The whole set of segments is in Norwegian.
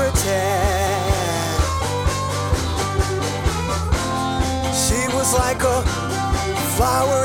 pretty. She was like a flower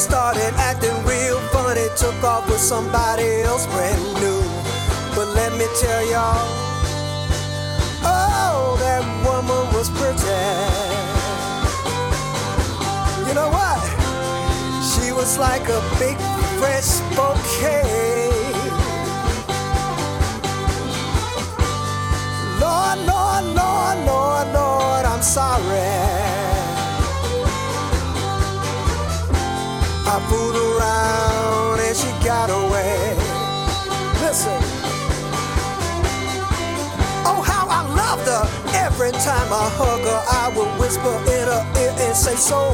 started acting real funny, took off with somebody else brand new. But let me tell y'all, oh, that woman was pretty. You know what? She was like a big fresh bouquet. Lord, Lord, Lord, Lord, Lord, I'm sorry. I fooled around and she got away. Listen. Oh, how I loved her. Every time I hug her, I would whisper in her ear and say so.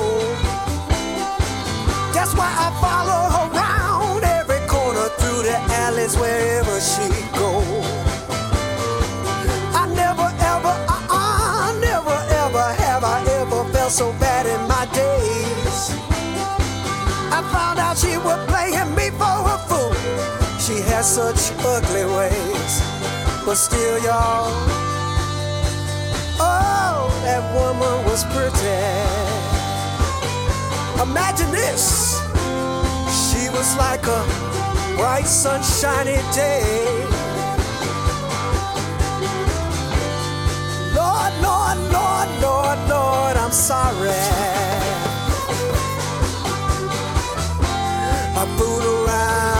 That's why I follow her around every corner through the alleys wherever she go. Playing me for a fool. She had such ugly ways, but still, y'all. Oh, that woman was pretty. Imagine this. She was like a bright, sunshiny day. Lord, Lord, Lord, Lord, Lord, I'm sorry. I fooled around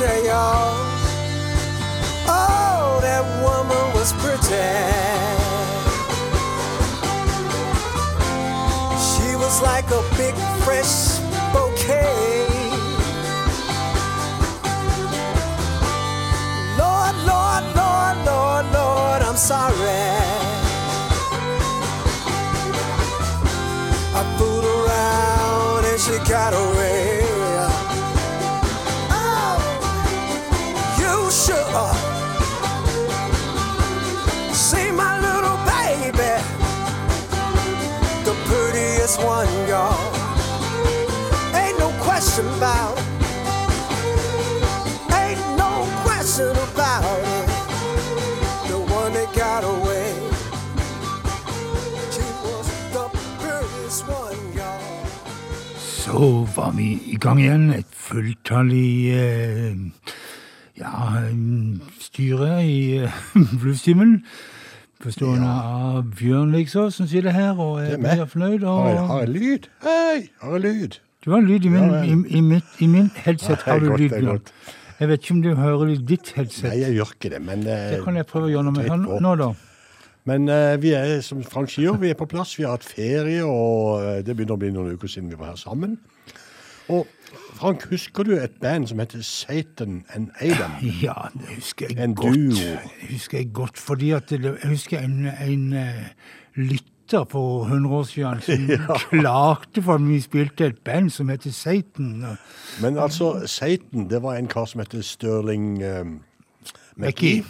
Y'all, oh, that woman was pretty. She was like a big fresh Så var vi i gang igjen. Et fulltallig eh, ja, styre i eh, Bluestimen. Bestående av Bjørn Liksås, som sitter her og er, er meg. er fornøyd. Har jeg, har jeg lyd? Hei, har jeg lyd? du har lyd i min, Ja, ja. i, i mitt, i min headset. Har du godt, lyd, Bjørn. Jeg vet ikke om du hører ditt headset. Nei, jeg gjør ikke det, men Det, Det kan jeg prøve å gjøre noe med. nå da. Men eh, vi er, som Frank sier, vi er på plass. Vi har hatt ferie, og eh, det begynner å bli noen uker siden vi var her sammen. Og Frank, husker du et band som heter Satan and Adam? Ja, det husker jeg En godt. duo. Det husker jeg godt, fordi at det, jeg husker en, en eh, lytter på 100 år siden som klagde for at vi spilte et band som heter Satan. og Men altså, Satan, det var en kar som heter Sterling McGee. Mackie.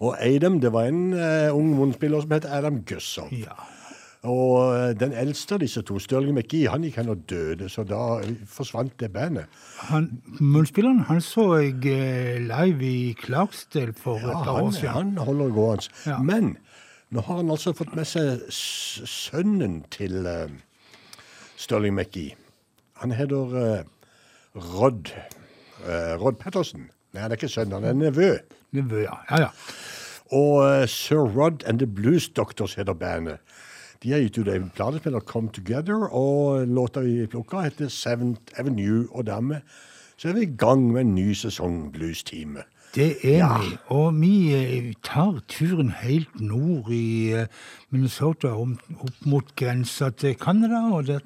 Og Adam, det var en uh, ung munnspiller som het Adam Gusser. Ja. Og eh, den eldste av disse to, Stirling McGee, han gikk hen og døde, så da forsvant det bandet. Han, munnspilleren han så jeg eh, live i Clarksdale for Ja, et par år han, siden. han holder gående. Ja. Men nå har han altså fått med seg sønnen til uh, Stirling McGee. Han heter uh, Rod. uh, Rod Pettersen. Nei, han er ikke sønn, han er nevø. Nevø, ja. ja, ja. Og eh, Sir Rod and the Blues Doctors heter bandet. De har gitt ut en plate som heter Come Together, og låta vi plukka heter Seventh Avenue. Og dermed så er vi i gang med en ny sesong Blues-time. Det er Ja. vi. Og vi eh, tar turen helt nord i eh, Minnesota, opp mot grensa til Canada, og der,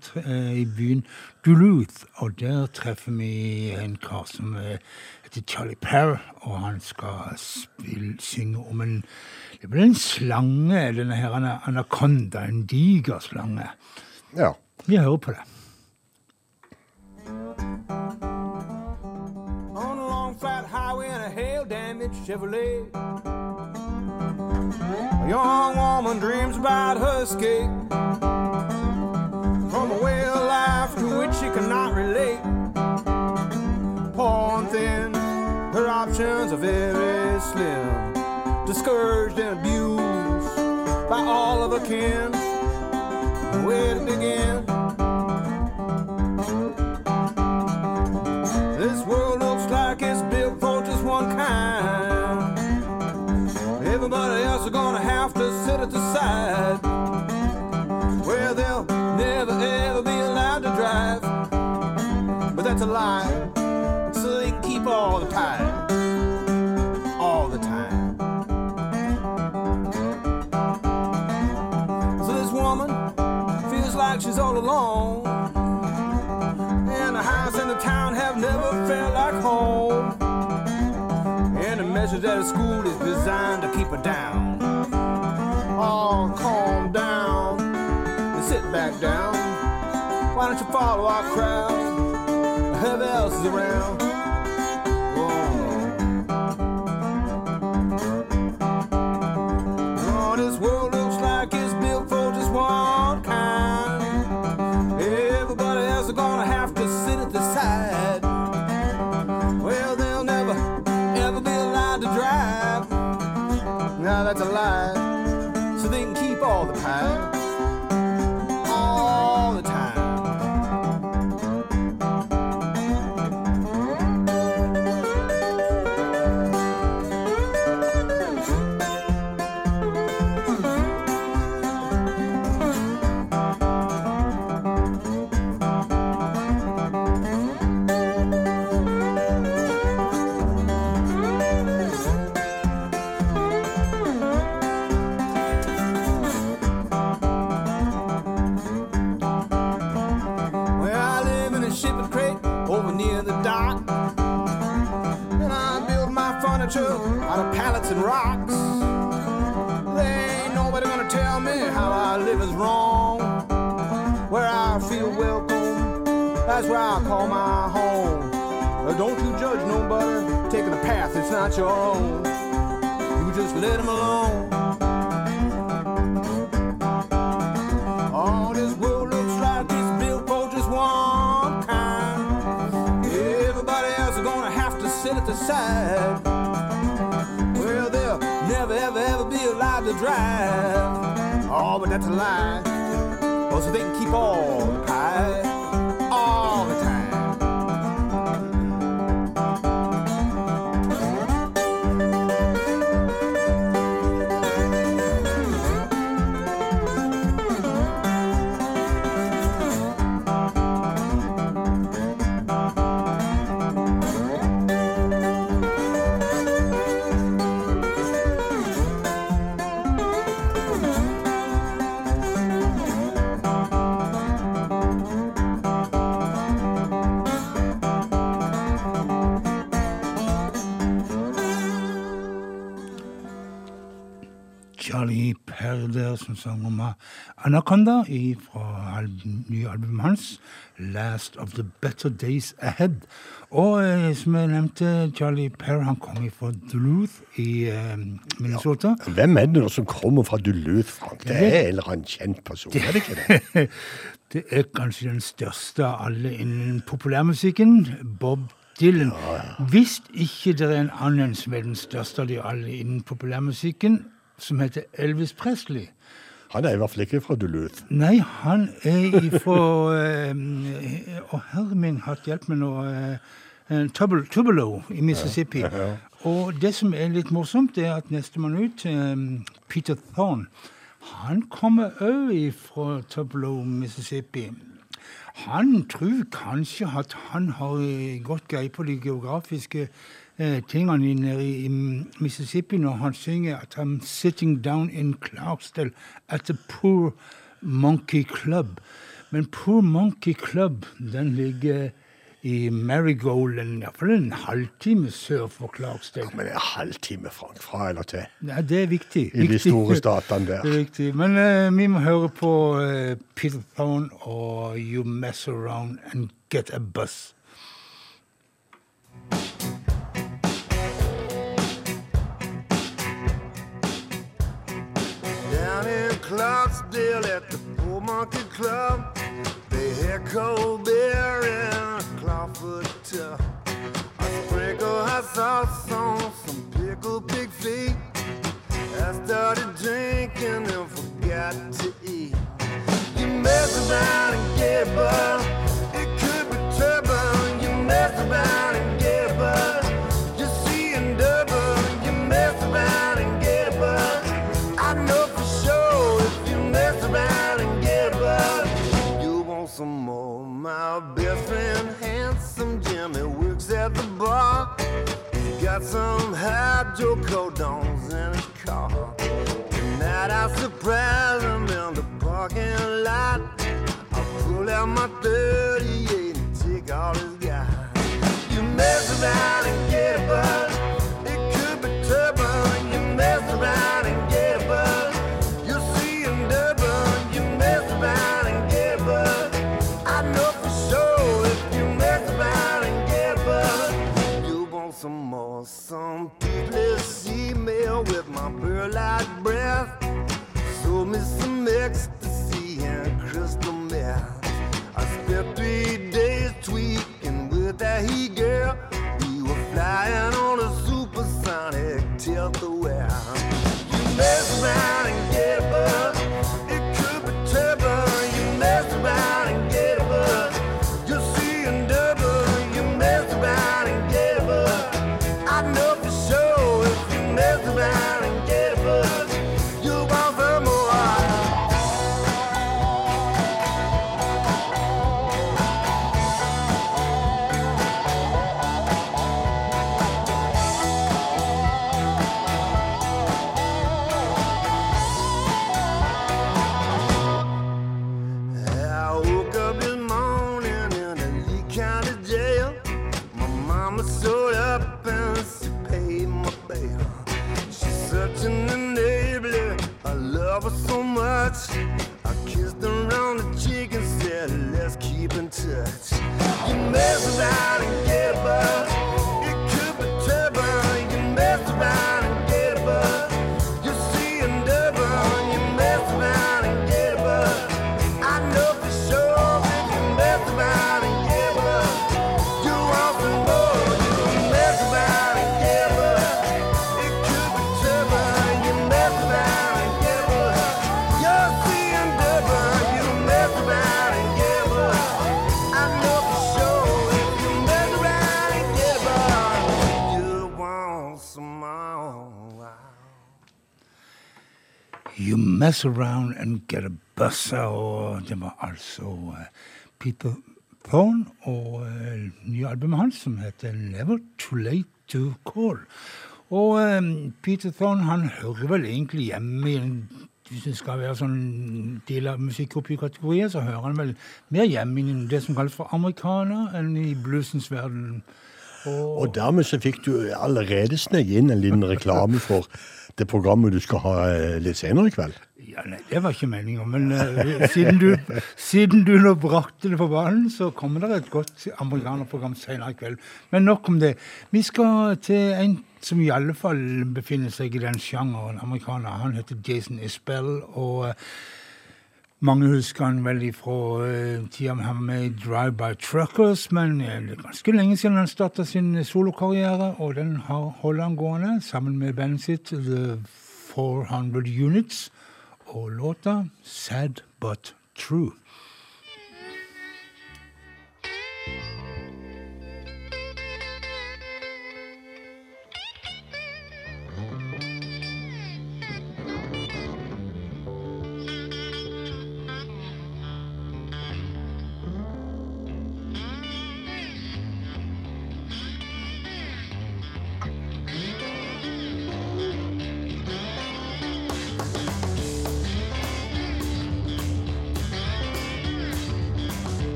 i byen Duluth. Og der treffer vi en kar som eh, heter Charlie Perr, og han skal spille, synge om en det blir en slange, denne her ana- anakonda, en diger slange. Ja. Vi hører på det. on a long flat highway in a hail damaged Chevrolet. A young woman dreams about her escape from a way of life to which she cannot relate. Poor and thin, her options are very slim. Discouraged and abused by all of her kin. Where to begin? Follow our crowd? Whoever else is around. Don't you judge nobody taking a path that's not your own. You just let them alone. All this world looks like it's built for just one kind. Everybody else is gonna have to sit at the side. Well, they'll never, ever, ever be allowed to drive. Oh, but that's a lie. Oh, so they can keep all der som sang om Anaconda fra album, nye albumet hans, 'Last of the Better Days Ahead'. Og eh, som jeg nevnte, Charlie Perr han kom fra Duluth i eh, Minnesota. Hvem er det som kommer fra Duluth, Frank? Det er en eller annen kjent person, er det ikke det? Det er kanskje den største av alle innen populærmusikken, Bob Dylan. Hvis ikke det er en annen som er den største av de alle innen populærmusikken, som heter Elvis Presley. Han er i hvert fall ikke fra Duluth. Nei, han er ifra Og herre min, hatt hjelp med nå. eh, Tubalo i Mississippi. Og det som er litt morsomt, er at nestemann ut, eh, Peter Thorne, han kommer òg fra Tubolo, Mississippi. Han tror kanskje at han har gått godt greie på de geografiske eh, tingene nede i, Mississippi når han synger at I'm sitting down in Clarksdale at the Poor Monkey Club. Men Poor Monkey Club den ligger i Marigolden iallfall en halvtime sør for Clarksdale. Ja, Men er halvtime, Frank, fra eller til. Ja, det er viktig. I de store statene der. Det er viktig. Men uh, vi må høre på uh, Peter Thorne og You Mess Around and Get a Buzz. Down in Clarksdale at the Poor Monkey Club, they had cold beer and a clawfoot tub. I sprinkle hot sauce on some pickled pig feet. I started drinking and forgot to eat. You mess around and get buzzed. It could be trouble. You mess around bar. He's got some hydrocodones in his car. Tonight I surprise him in the parking lot. I pull out my 38 and take all his guys. You mess around and get a buzz. Some peatless email with my burlap breath. Sold me some ecstasy and crystal meth. I spent three days tweaking with that heat girl. We were flying on a supersonic tilt the. You mess around 'Mess Around and Get a Bussa'. Og det var altså eh, uh, People Thorne og uh, nye albumet hans som heter 'Never Too Late to Call'. Og um, Peter Thorne han hører vel egentlig hjemme i en hvis det skal være sånn del av musikkoppi-kategorier, så hører han vel mer hjemme i det som kalles for amerikaner enn i bluesens verden. Og, og dermed så fikk du allerede sneket inn en liten reklame for det programmet du skal ha litt senere i kveld. Ja, nei, det var ikke meninga, men uh, siden, du, siden, du, nå brakte det på banen, så kommer det et godt amerikanerprogram senere i kveld. Men nok om det. Vi skal til en som i alle fall befinner seg i den sjangeren amerikaner. Han heter Jason Isbell. og... Uh, mange husker han vel fra uh, eh, tida han med Drive By Truckers, men uh, det er ganske lenge siden han starta sin solokarriere, og den har holder han gående sammen med bandet sitt The 400 Units. Olota, sad but true.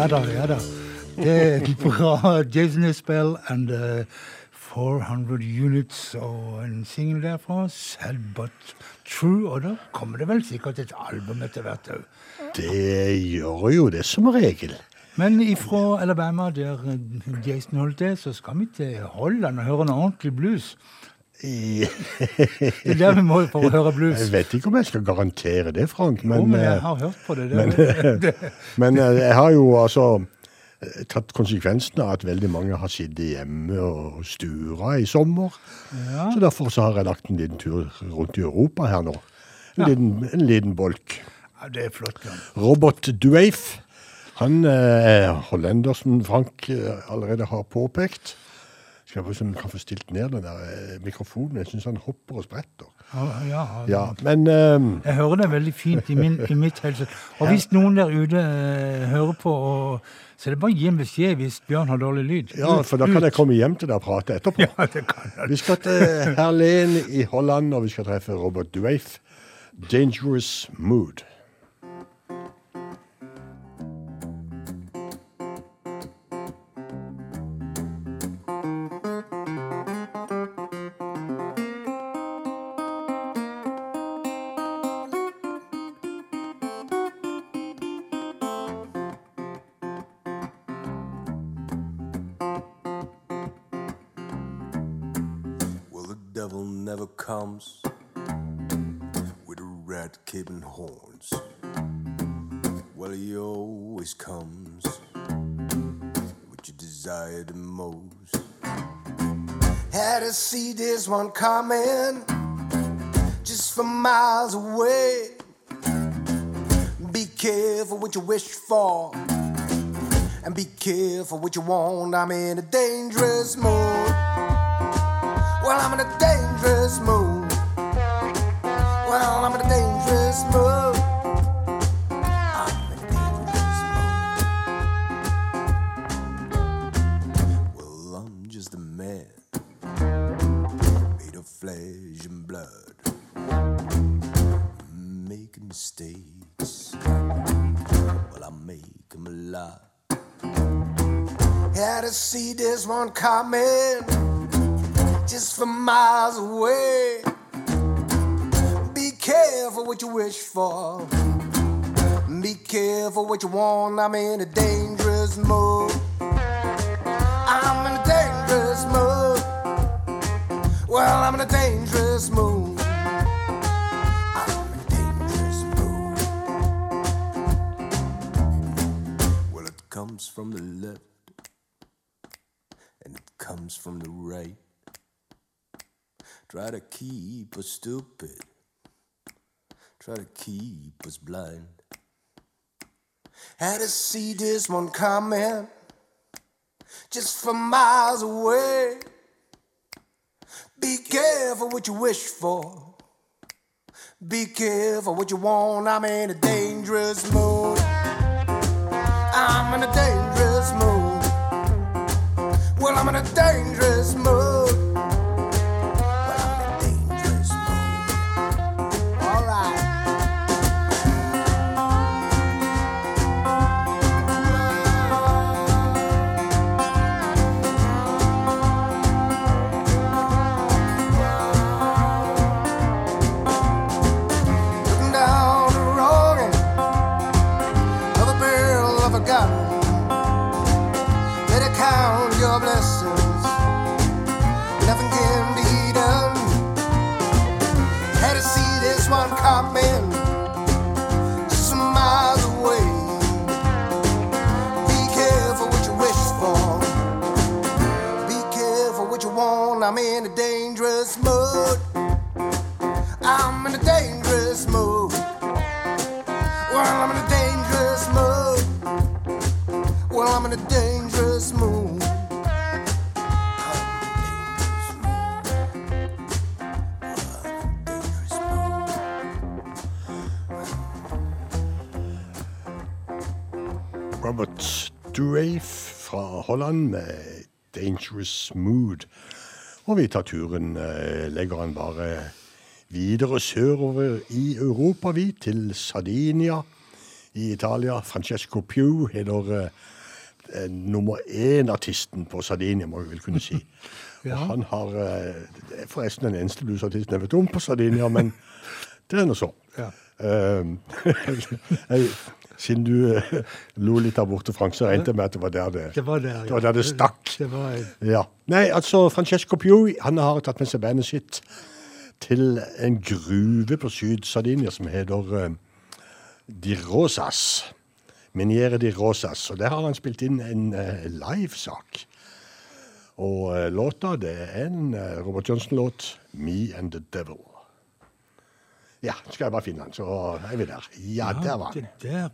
ja da, ja da. Det er et bra Jason Isbell, and uh, 400 Units og en singel derfra. Sad but true. Og da kommer det vel sikkert et album etter hvert òg. Det gjør jo det som regel. Men ifra Alabama, der Jason holdt det, så skal vi til Holland og høre noe ordentlig blues. I, Det er det vi må for å høre blues. jeg vet ikke om jeg skal garantere det, Frank, Jo, men, men jeg eh, har hørt på det. det, det men eh, jeg har jo altså eh, tatt konsekvensen av at veldig mange har sittet hjemme og stura i sommer. Så derfor så har jeg lagt en liten tur rundt i Europa her nå. En, Ja. liten, en liten bolk. ja, det er flott. Ja. Robert Dueif, han eh, er hollender, som Frank eh, allerede har påpekt. Skal vi se om vi kan få stilt ned den der eh, mikrofonen? Jeg syns han hopper og spretter. Ja, ja, Ja, men um, Jeg hører det veldig fint i, min, i mitt helse. Og hvis noen der ute uh, hører på, og, så er det bare å gi en beskjed hvis Bjørn har dårlig lyd. ja, for da kan jeg komme hjem til deg og prate etterpå. Ja, det kan jeg. Vi skal til Herlen i Holland, og vi skal treffe Robert Dueif. Dangerous Mood. Coming just from miles away. Be careful what you wish for, and be careful what you want. I'm in a dangerous mood. Well, I'm in a dangerous mood. Well, I'm in a dangerous mood. Well, I make them a lot. Had to see this one coming just from miles away. Be careful what you wish for. Be careful what you want. I'm in a dangerous mood. I'm in a dangerous mood. Well, I'm in a dangerous mood. From the left and it comes from the right. Try to keep us stupid, try to keep us blind. Had to see this one coming just from miles away. Be careful what you wish for. Be careful what you want. I'm in a dangerous mood. I'm in a dangerous mood. Well, I'm in a dangerous mood. I'm in a dangerous mood. I'm in a dangerous mood. Well, I'm in a dangerous mood. Well, I'm in a dangerous mood. Robert Dueif fra Holland med 'Dangerous Mood'. Og vi tar turen, eh, legger han bare videre sørover i Europa, vi, til Sardinia i Italia. Francesco Piu heter eh, eh, nummer én-artisten på Sardinia, må vi vel kunne si. Ja. Og han har eh, forresten den eneste bluesartisten jeg vet om på Sardinia, men det er nå så. Ja. Jeg, siden du uh, lo litt der borte, Frank, så regnet jeg med at det var der det, Det var der, det, var der det stakk. Det var Ja. Nei, altså, Francesco Pui, han har tatt med seg bandet sitt til en gruve på Syd-Sardinia som heter uh, Di Rosas. Miniere Di Rosas. Og der har han spilt inn en uh, livesak. Og eh, låta, det er en eh, Robert Johnson-låt, 'Me and the Devil'. Ja, skal jeg bare finne den, så er vi der. Ja, der var den. Det der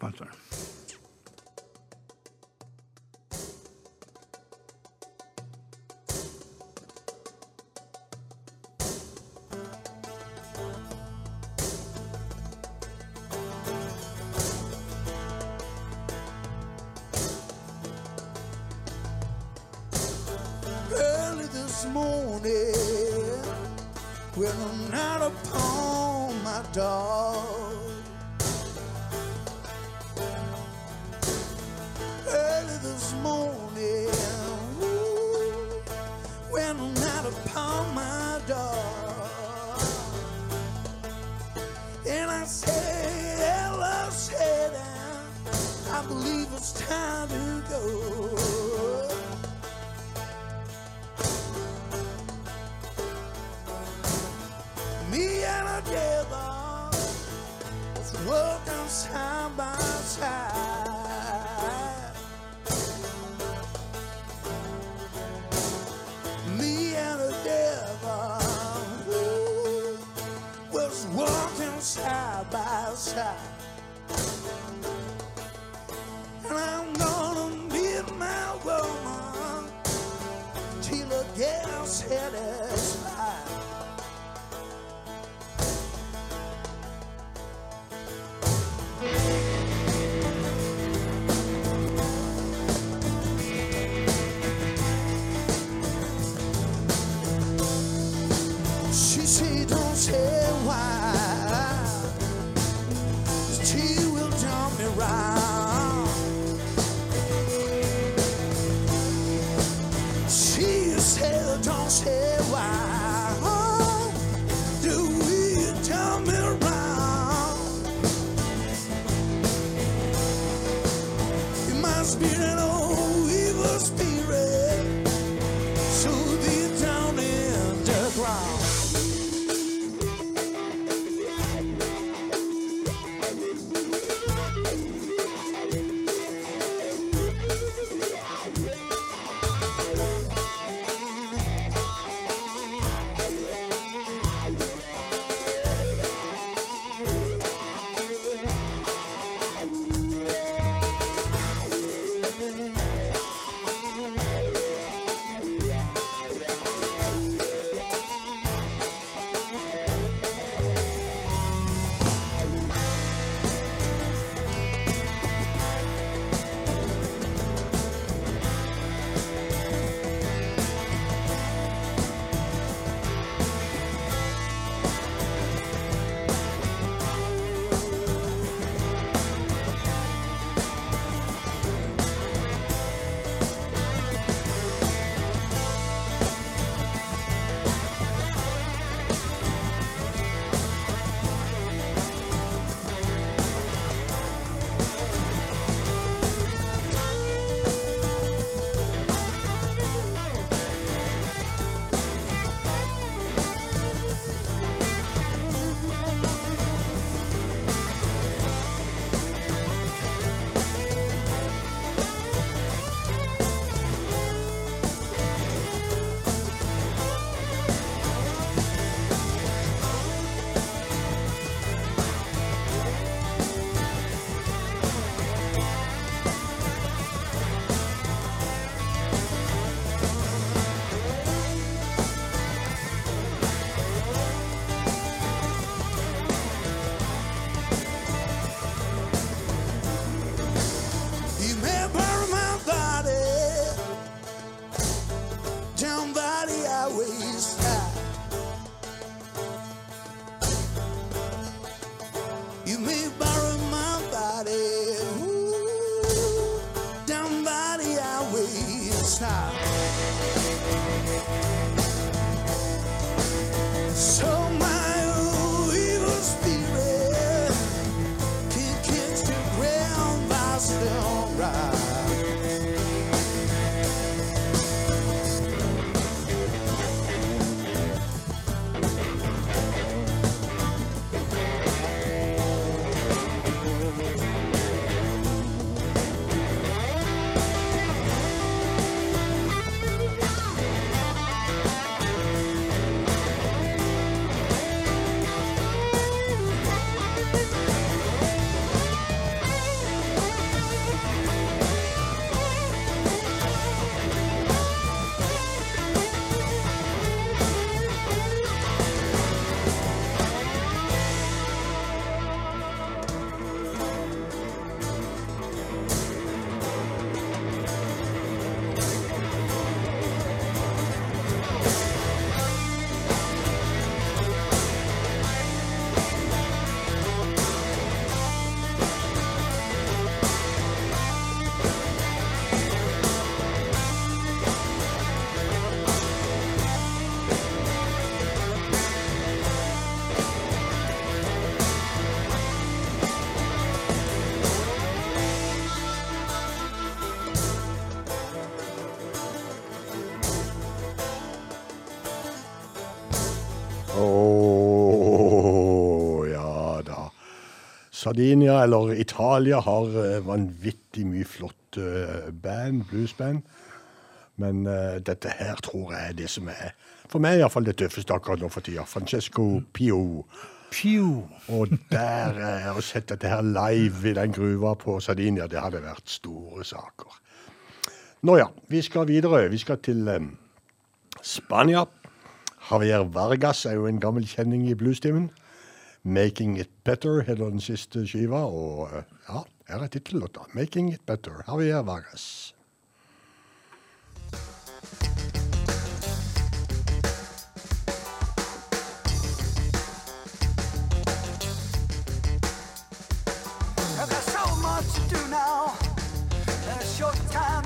Sardinia, eller Italia, har eh, vanvittig mye flott eh, band, bluesband. Men uh, dette her tror jeg er det som er, for meg iallfall, det tøffeste akkurat nå for tida. Francesco Pio. Pio. Og der uh, å sette dette her live i den gruva på Sardinia, det hadde vært store saker. Nå ja, vi skal videre. Vi skal til um, Spania. Javier Vargas er jo en gammel kjenning i bluestimen. 'Making It Better' heter den siste skiva, og eh, ja, her er tittellåta. 'Making It Better'. Javier Vargas. So much to do now, short time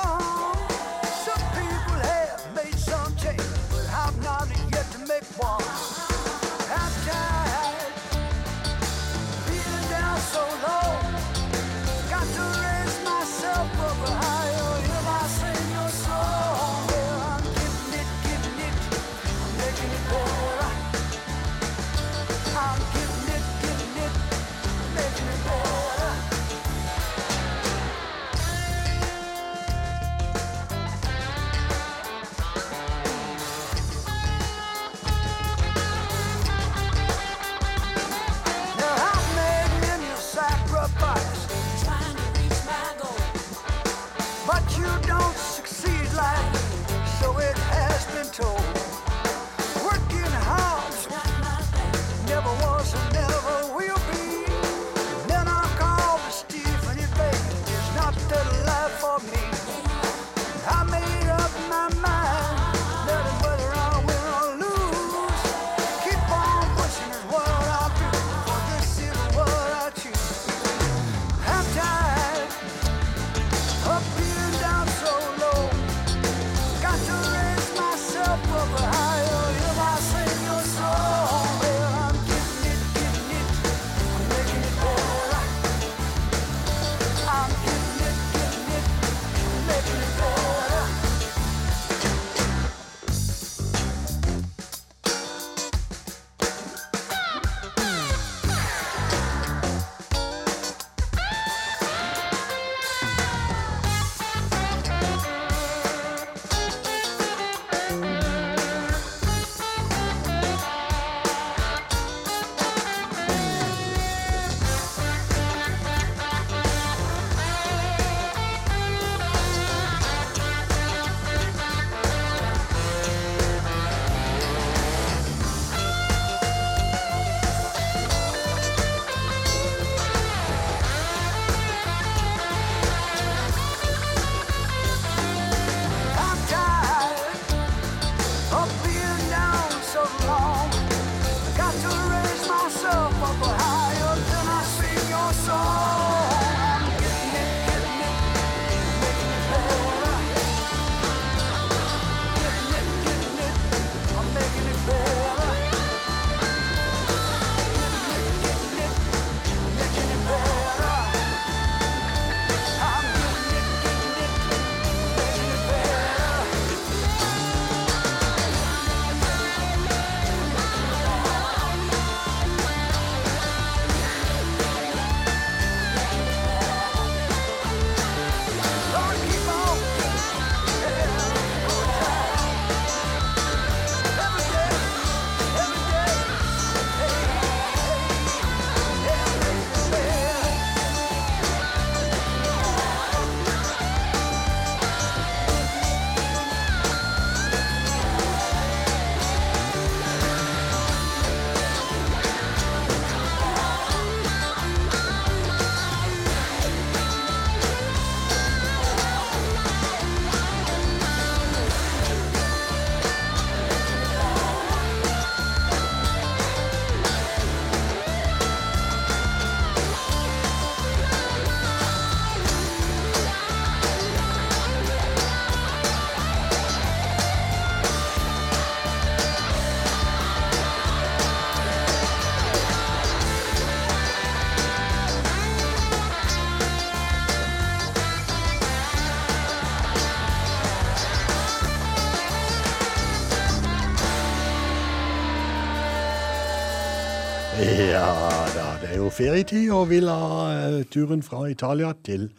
Ja da, det er jo ferietid, og vi la eh, turen fra Italia til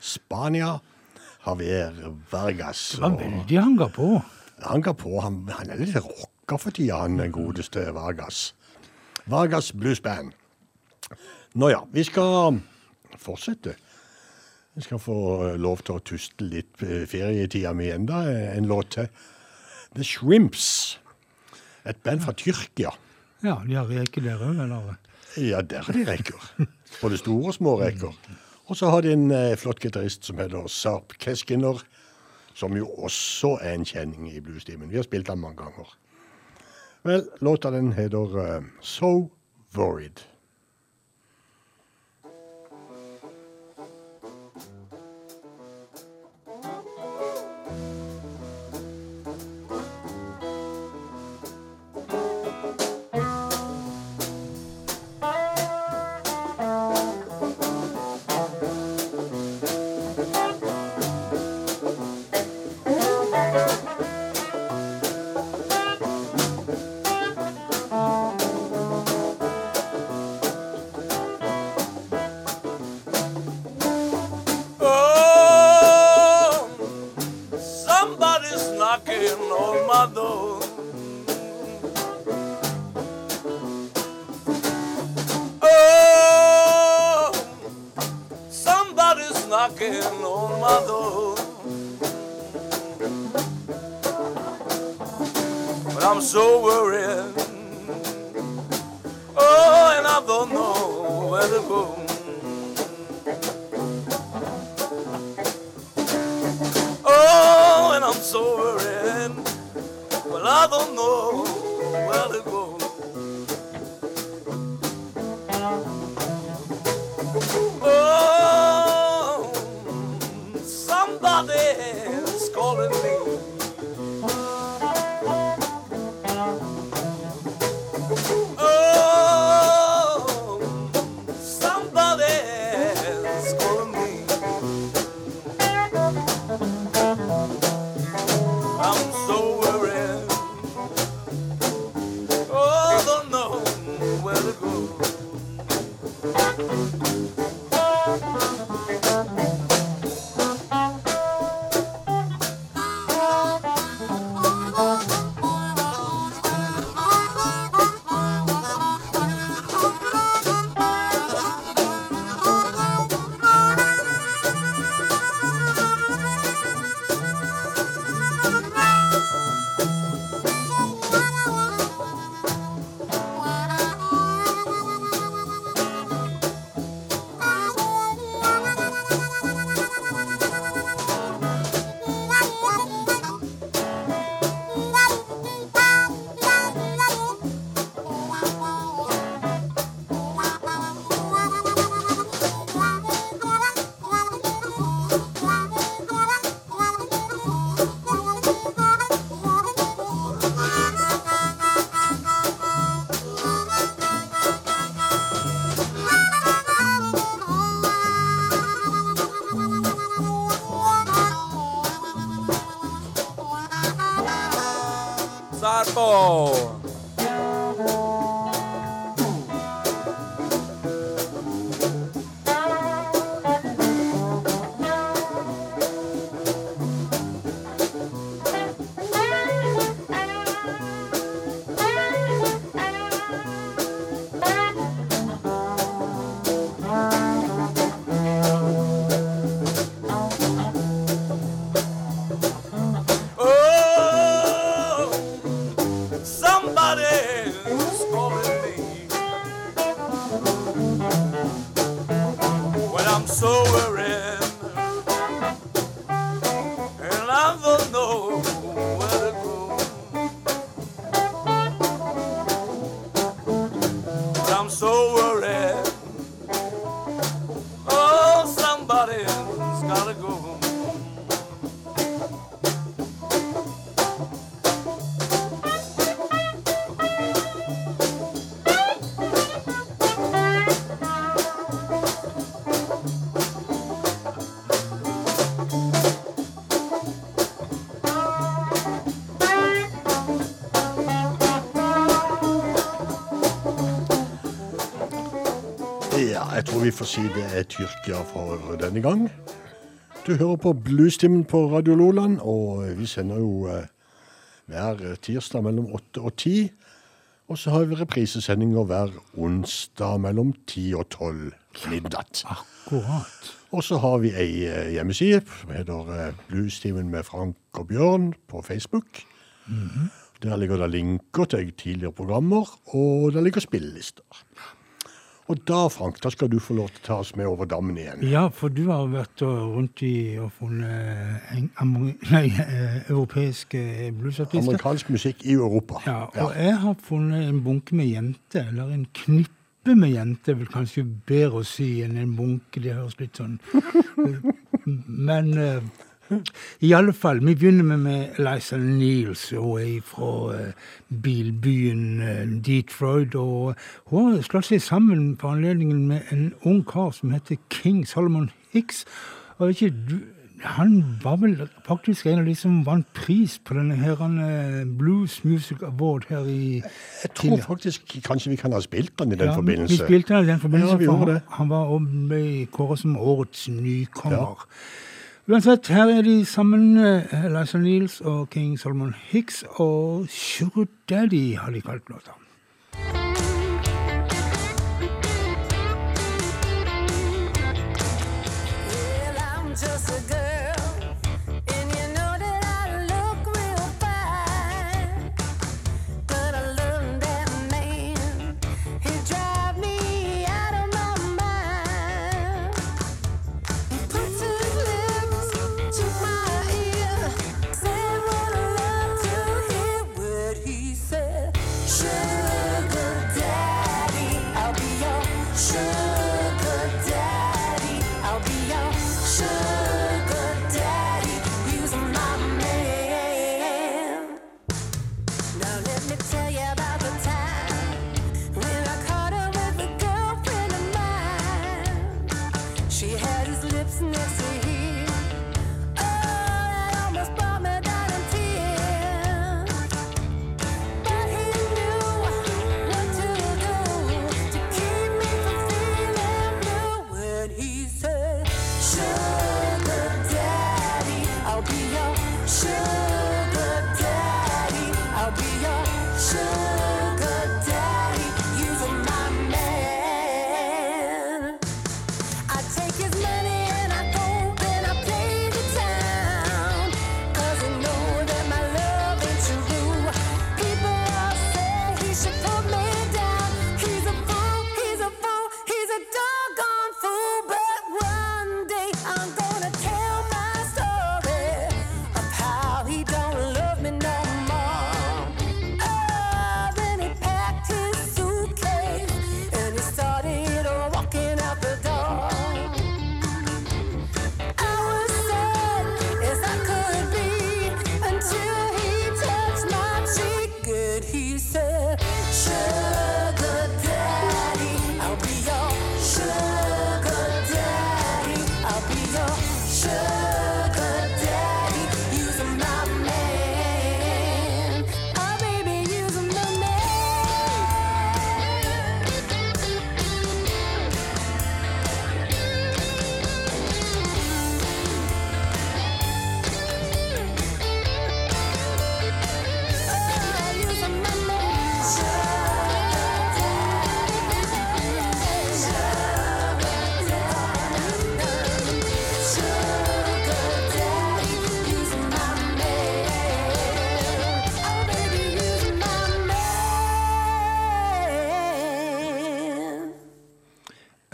Spania. Javier Vargas. Det var veldig han ga på. Han ga på. Han, han er litt rocka for tida, han godeste Vargas. Vargas Blues Band. Nå ja, vi skal fortsette. Vi skal få eh, lov til å tuste litt eh, ferietida mi enda en låt til. The Shrimps. Et band fra Tyrkia. Ja, de har reker der òg, eller? Ja, der er de reker. Både store og små reker. Og så har de en eh, flott gitarist som heter Sarp Keskiner, som jo også er en kjenning i bluestimen. Vi har spilt den mange ganger. Vel, låta den heter uh, So Worried. Sarpo. Vi får si det er Tyrkia for denne gang. Du hører på Bluestimen på Radio Loland, og vi sender jo eh, hver tirsdag mellom åtte og ti. Og så har vi reprisesendinger hver onsdag mellom ti og tolv midnatt. Akkurat. Og så har vi ei eh, hjemmeside som heter eh, Bluestimen med Frank og Bjørn på Facebook. Der ligger det linker til tidligere programmer, og der ligger spillelister. Og da, Frank, da skal du få lov til å ta oss med over dammen igjen. Ja, for du har vært rundt i og funnet en, nei, eh, europeiske bluesartister. Amerikansk musikk i Europa. Ja, og jeg har funnet en bunke med jenter, eller en knippe med jenter, vel kanskje bedre å si enn en bunke, det høres litt sånn Men eh, i alle fall, vi begynner med, med Eliza Niels, hun er fra eh, bilbyen eh, Detroit, og hun har slått seg sammen på anledningen med en ung kar som heter King Solomon Hicks. Og ikke, du, han var vel faktisk en av de som vant pris på denne her eh, Blues Music Award her i Jeg tror faktisk kanskje vi kan ha spilt den i den Ja, forbindelse. Vi spilte den i den forbindelse, Ja, for han, han var og ble kåret som årets nykommer. Uansett, her er de sammen, Liza Eliza Niels og King Solomon Hicks, og Sugar Daddy har de kalt låta.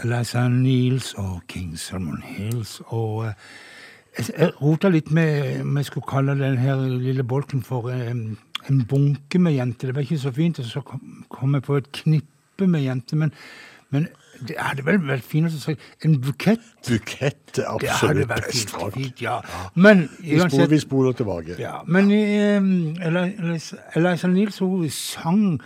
Eliza Niels og King Salmon Hills. Og eh, jeg, rota litt med om jeg skulle kalle den her lille bolken for eh, en bunke med jenter. Det var ikke så fint, og så kom, jeg på et knippe med jenter. Men, men det hadde vel vært finest å si en bukett. Bukett er absolutt best, fint, fint, ja. Men Vi spoler, vi spoler tilbake. ja, men Eliza Eliza Niels hun sang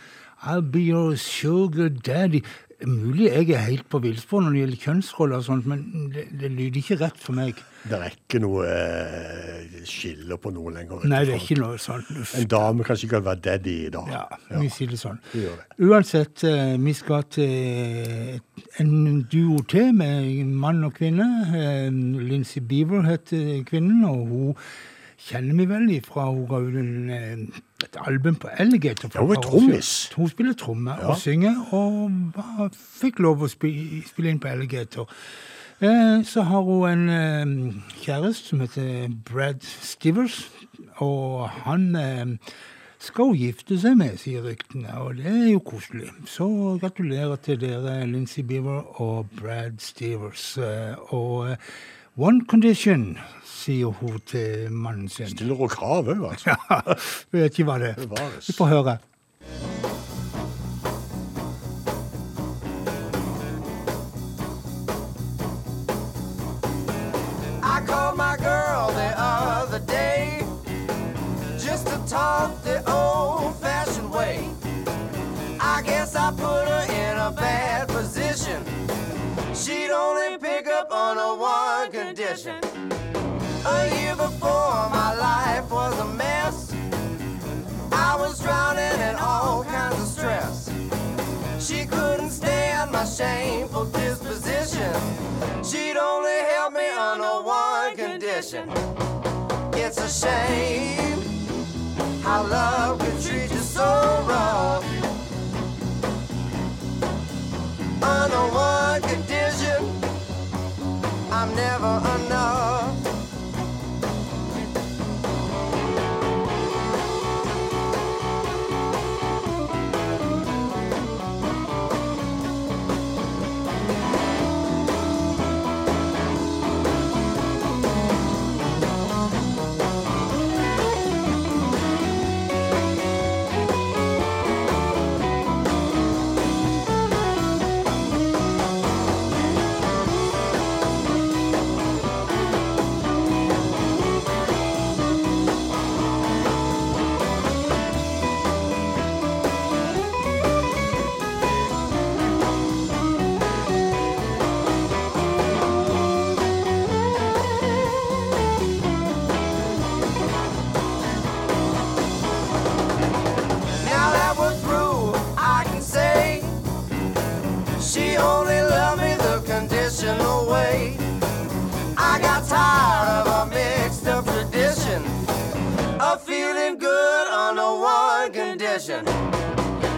I'll be your sugar daddy. Mulig jeg er helt på villspor når det gjelder kjønnsroller og sånt, men det, det lyder ikke rett for meg. Det er ikke noe eh, skille på noe lenger. Nei, det er ikke noe sånt. Uff. En dame kan sikkert være daddy i dag. Ja, vi sier det sånn. Det det. Uansett, eh, vi skal til en duo til med mann og kvinne. Eh, Lindsay Beaver heter kvinnen, og hun kjenner vi vel fra hun ga ut eh, et album på Alligator. hun par trommis. Hun spiller tromme Ja. og synger, og var- fikk lov å spille, inn på Alligator. Eh, Så har hun en eh, kjæreste som heter Brad Stivers, og han skal hun gifte seg med, sier ryktene, og det er jo koselig. Så gratulerer til dere, Lindsay Beaver og Brad Stivers. Og one condition, sier hun til mannen sin. Stiller hun krav òg, altså? Ja, jeg vet ikke hva det er. Bevares. Vi får høre. I called my girl the other day just to talk the old fashioned way. I guess I put her in a bad position. She'd only pick up on a one condition. A year before, my life was a mess. I was drowning in all kinds of stress. She couldn't stand my shameful disposition. She'd only help me under one condition. It's a shame how love could treat you so rough. Under one condition, I'm never enough. One.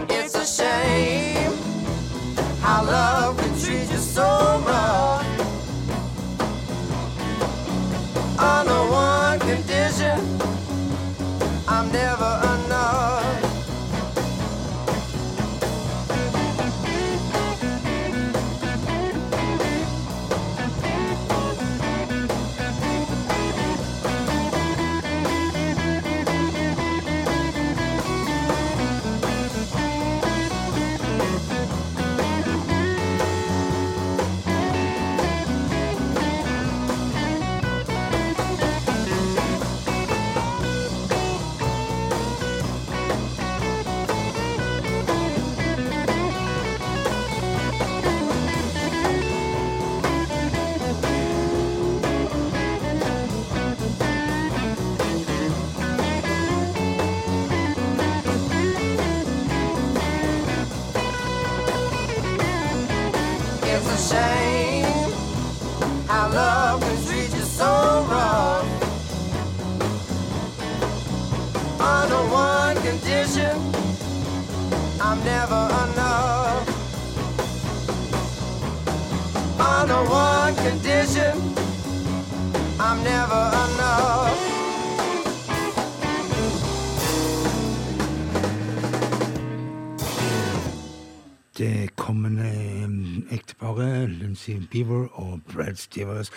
It's a shame how love ekteparet, Bieber og Brad Stevens,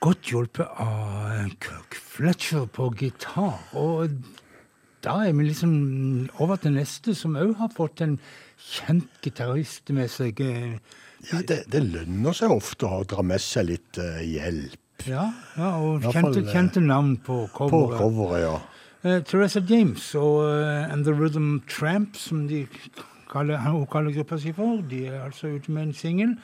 godt hjulpet av Kirk Fletcher på gitar. Og da er vi liksom over til neste, som òg har fått en kjent gitarist med seg. eh, Ja, det, det lønner seg ofte å dra med seg litt uh, hjelp Ja, ja og kjente, eh, kjente navn på på coveret. coveret, ja. Uh, Teresa James og uh, And The Rhythm Tramp, som de kaller, hun kaller gruppa si for. De er altså ute med en singel.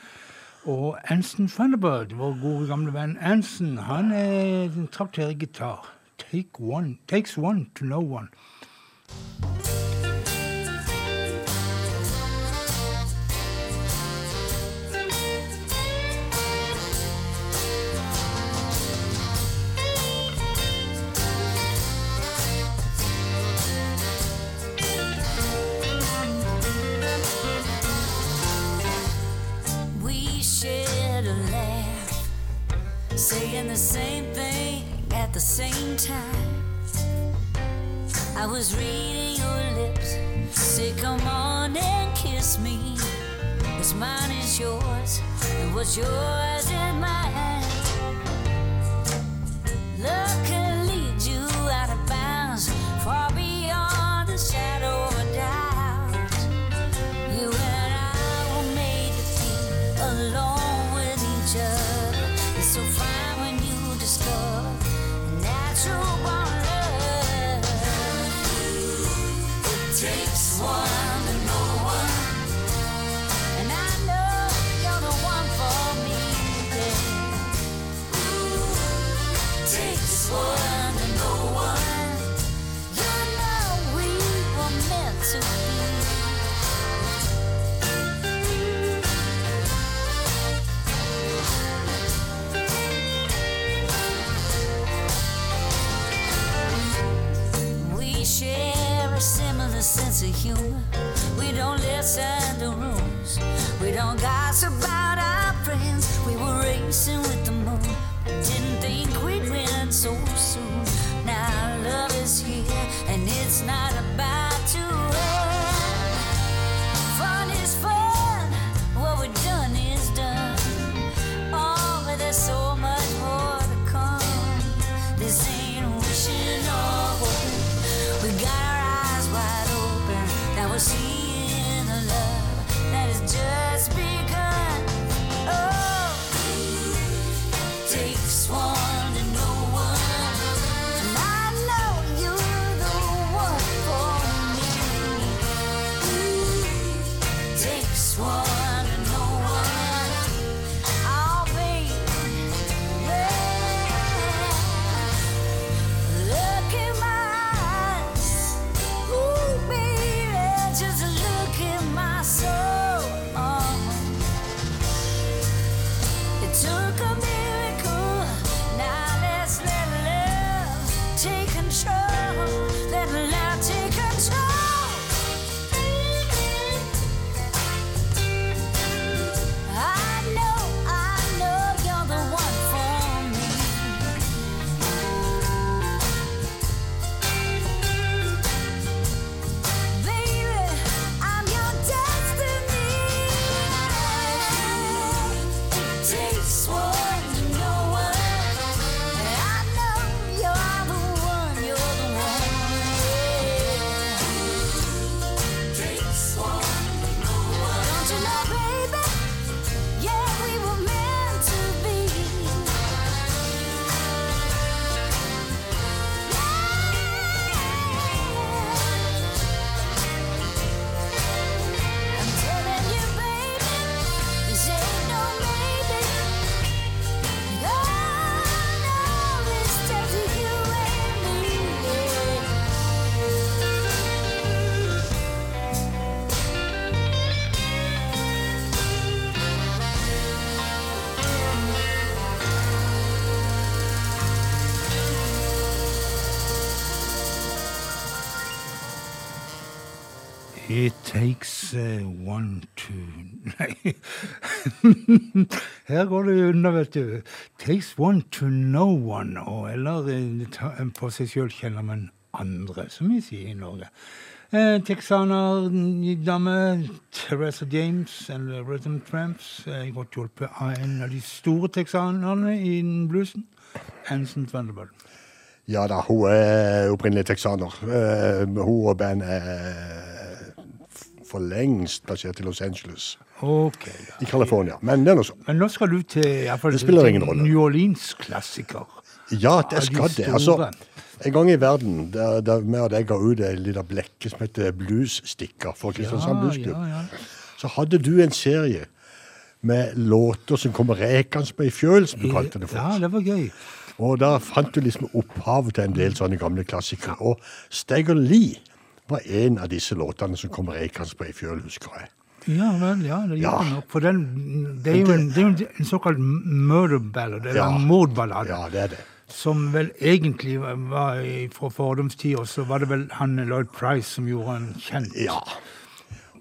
Og Anson Thunderbird, vår gode gamle venn Anson, han er, trakterer gitar. Take one, takes one to know one. Saying the same thing at the same time. I was reading your lips, say, Come on and kiss me. What's mine is yours, and what's yours is mine. We don't listen to rules. We don't gossip about our friends. We were racing with the moon. Didn't think we'd win so soon. Now love is here and it's not about takes uh, one to Nei. Her går det unna, vet du. Takes one to no one. Og, eller eh, på seg sjøl kjenner man andre, som vi sier i Norge. Eh, Texaner, dame, Teresa James the Rhythm Tramps. Eh, godt hjulpet av en av de store texanerne i bluesen. Anson Thunderbird. Ja da, hun er opprinnelig texaner. Uh, hun og band er for lengst plassert i Los Angeles Ok, ja. i California. Men det er noe sånt Men nå skal du til, fall til. New Orleans-klassiker. Ja, det skal det. Altså, En gang i verden, der, der vi og deg ga ut en liten blekke som heter Blues-stikker for Kristiansand Bluesklubb, ja, ja. så hadde du en serie med låter som kommer rekende på ei fjøl, som du kalte det for. Ja, det var gøy. Og da fant du liksom opphavet til en del sånne gamle klassikere. Og Stagger Lee var en av disse låtene som kom rekende på ei fjøl, husker jeg. Ja vel, ja, det Ja. gjør nok. For den, det er jo en, det er jo en, såkalt murder ballad, eller Ja. mordballade. Ja, det er det. Som vel egentlig var- fra fordomstid, og så var det vel han Lloyd Price som gjorde han kjent. Ja.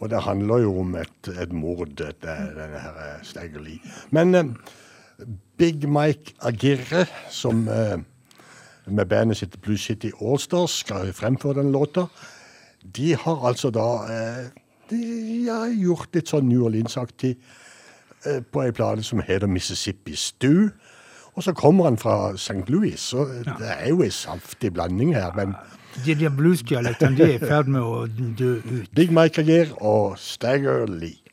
Og det handler jo om et, et mord, det, denne her eh, Men eh, Big Mike Agirre, som eh, med bandet sitt Blue City Allstars skal fremføre den låta, de har altså da eh, De har gjort litt sånn New Orleans-aktig eh, på ei plate som heter Mississippi Stew. Og så kommer han fra St. Louis, så det er jo ei saftig blanding her. Men De der bluesdialektene de er i ferd med å dø ut. Big Mike Agir og Stagger Lee.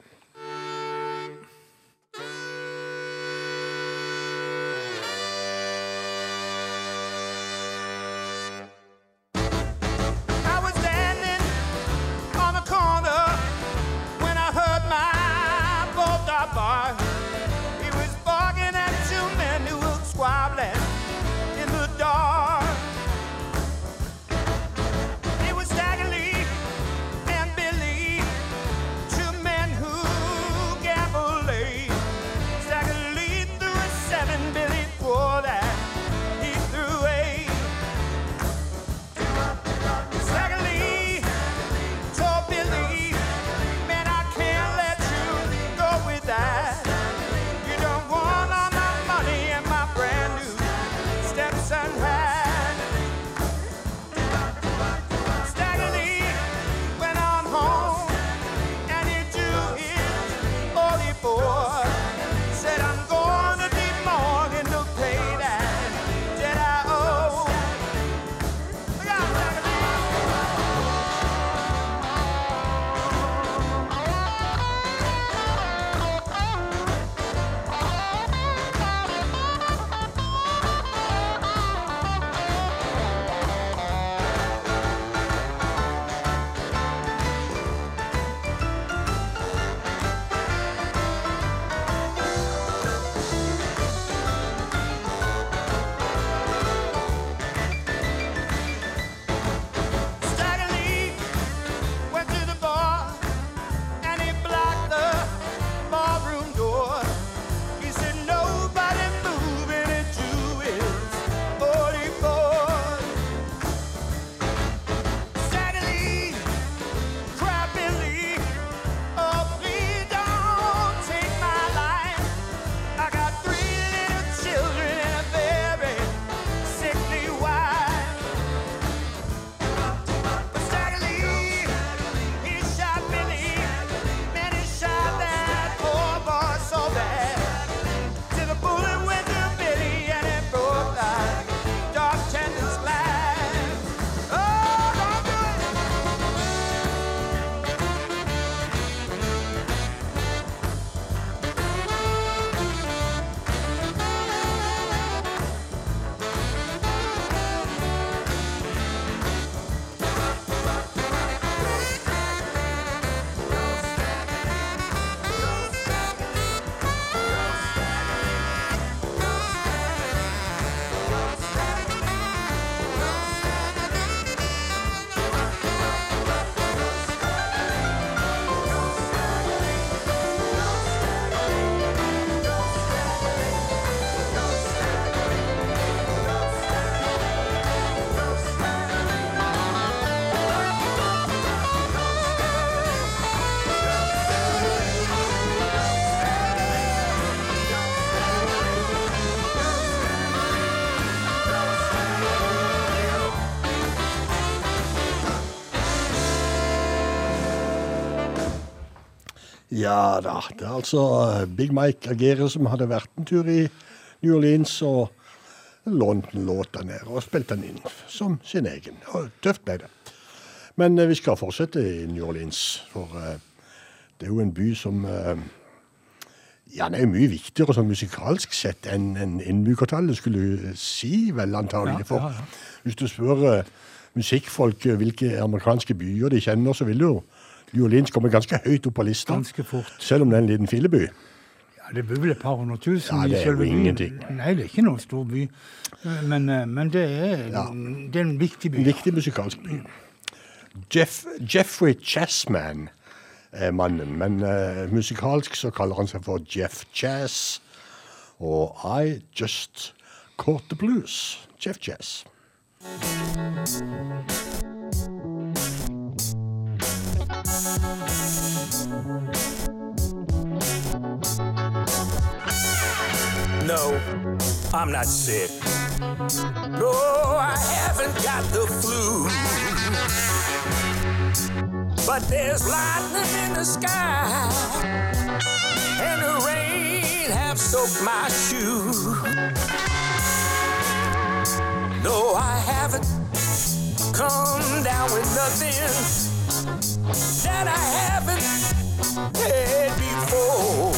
Ja da. Det er altså eh, Big Mike Agere som hadde vært en tur i New Orleans og lånt en låt der nede og spilt den inn som sin egen. Og tøft ble det. Men eh, vi skal fortsette i New Orleans, for eh, det er jo en by som Ja, den er jo mye viktigere sånn musikalsk sett enn en innbyggertallet skulle si, vel antagelig. For hvis du spør musikkfolk hvilke amerikanske byer de kjenner, så vil jo New Orleans kommer ganske høyt opp på lista. Ganske fort. Selv om det er en liten filleby. Ja, det bor vel et par hundre tusen Ja, det er jo ingenting. Nei, det er ikke noen stor by. Men, eh, men det, er, Ja. det er en viktig by. En viktig musikalsk by. Jeff, Jeffrey Chessman er mannen, men uh, musikalsk så kaller han seg for Jeff Chess. Og I Just Caught the Blues. Jeff Chess. No, I'm not sick. No, I haven't got the flu. But there's lightning in the sky, and the rain have soaked my shoe. No, I haven't come down with nothing that I haven't had before.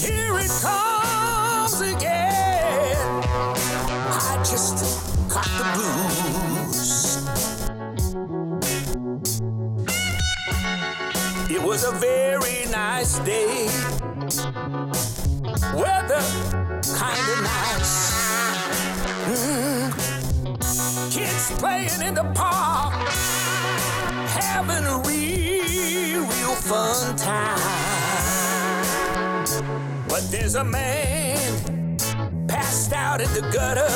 Here it comes again. I just caught the blues. It was a very nice day. Weather kind of nice. Mm. Kids playing in the park, having a real, real fun time. But there's a man passed out in the gutter.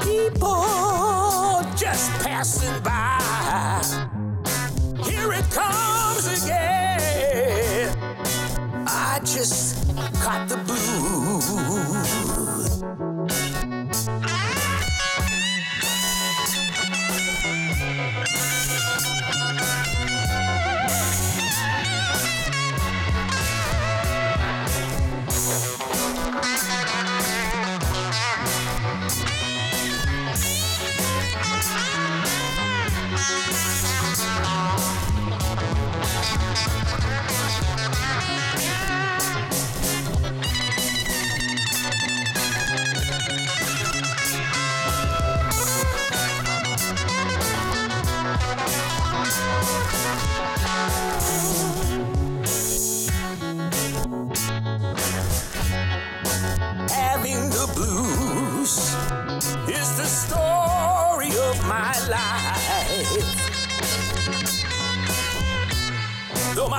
People just passing by. Here it comes again. I just caught the blues.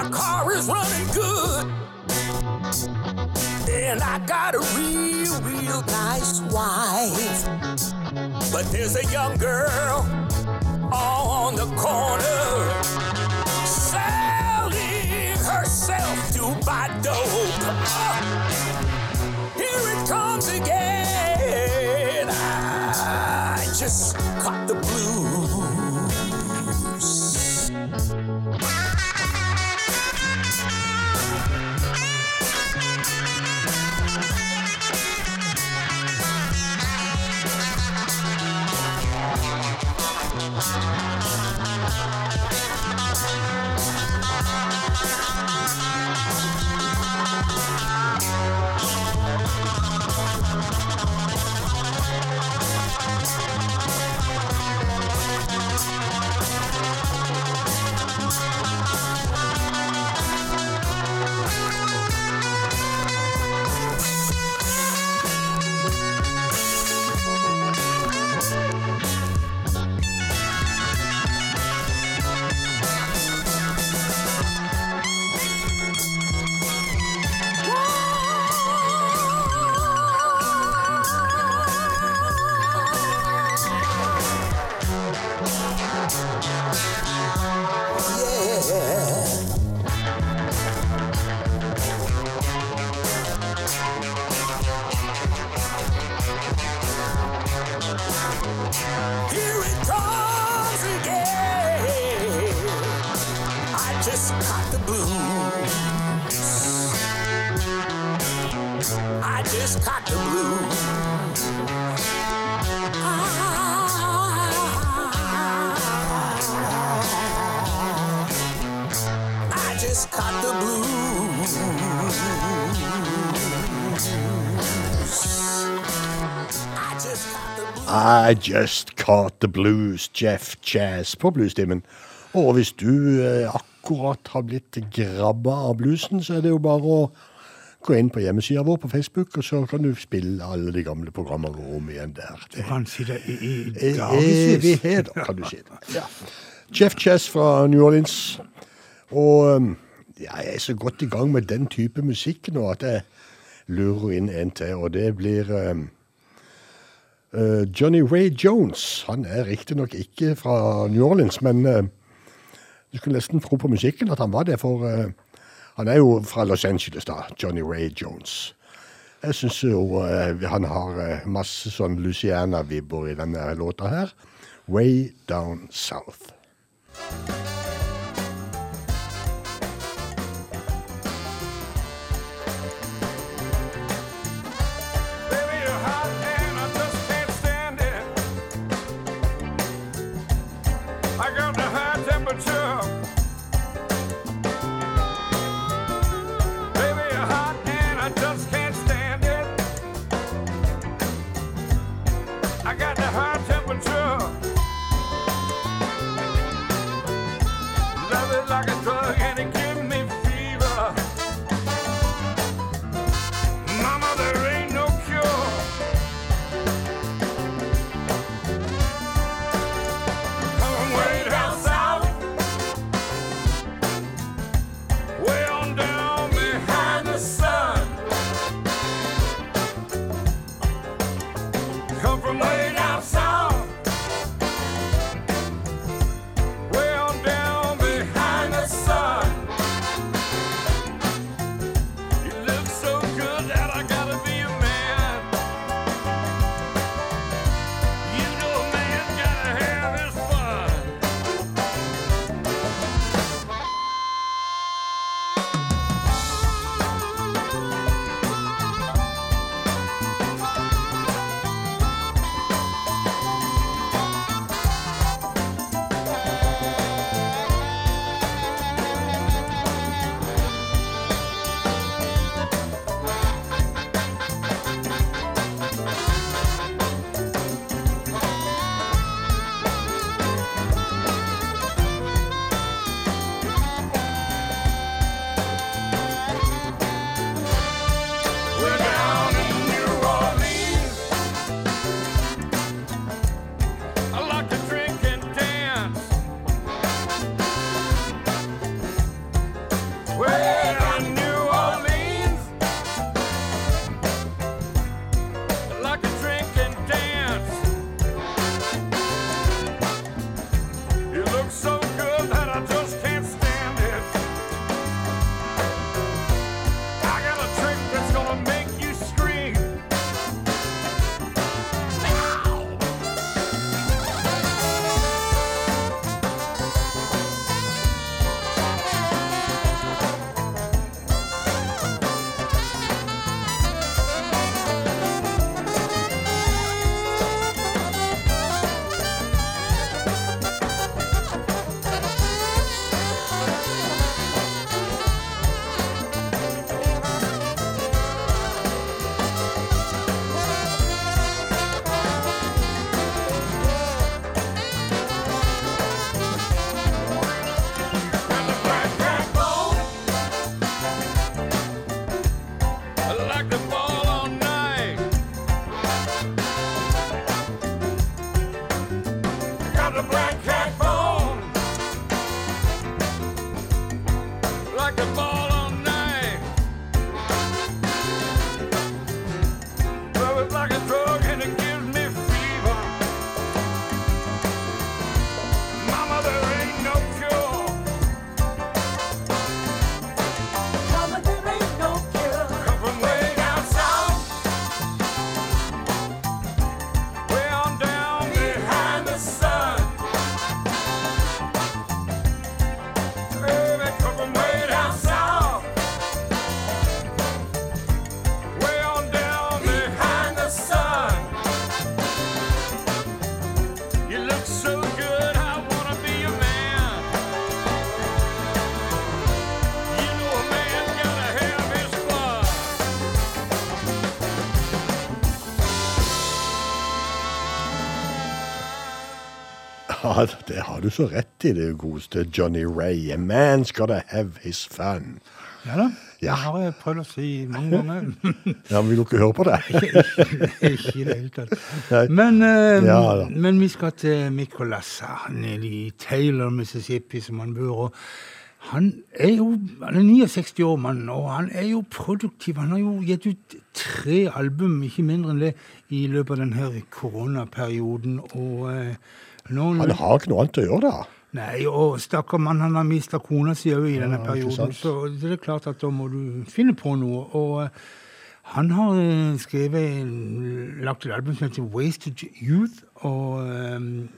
My car is running good, and I got a real, real nice wife. But there's a young girl on the corner selling herself to buy dope. Here just caught the blues, Jeff Jazz på bluestimen. Og hvis du eh, akkurat har blitt grabba av bluesen, så er det jo bare å gå inn på hjemmesida vår på Facebook, og så kan du spille alle de gamle programmene om igjen der. Du kan si det i, i evighet, kan du si. Ja. Jeff Chess fra New Orleans. Og um, ja, jeg er så godt i gang med den type musikk nå at jeg lurer inn en til, og det blir um, Johnny Ray Jones. Han er riktignok ikke fra New Orleans, men uh, du skulle nesten tro på musikken at han var det, for uh, han er jo fra Los Angeles, da. Johnny Ray Jones. Jeg syns jo eh, han har eh, masse sånn Luciana-vibber i denne låta her. Way Down South. Har du så rett i, det godeste Johnny Ray. A man's gotta have his fun. Ja da. Ja. Det har jeg prøvd å si mange ganger. Ja, men Vil du ikke høre på det? Ikke i det hele tatt. Men, uh, Ja men vi skal til Mikolassa nede i Taylor, Mississippi, som han bor. Og han er jo han er 69 år, mann, og han er jo produktiv. Han har jo gitt ut tre album, ikke mindre enn det, i løpet av denne koronaperioden. Og eh, nå Han har ikke noe annet å gjøre, da. Nei, og stakkar mann, han har mista kona si òg i denne Ja, perioden. Så det er klart at da må du finne på noe. Og eh, han har eh, skrevet lagt et album som heter Wasted Youth. Og um,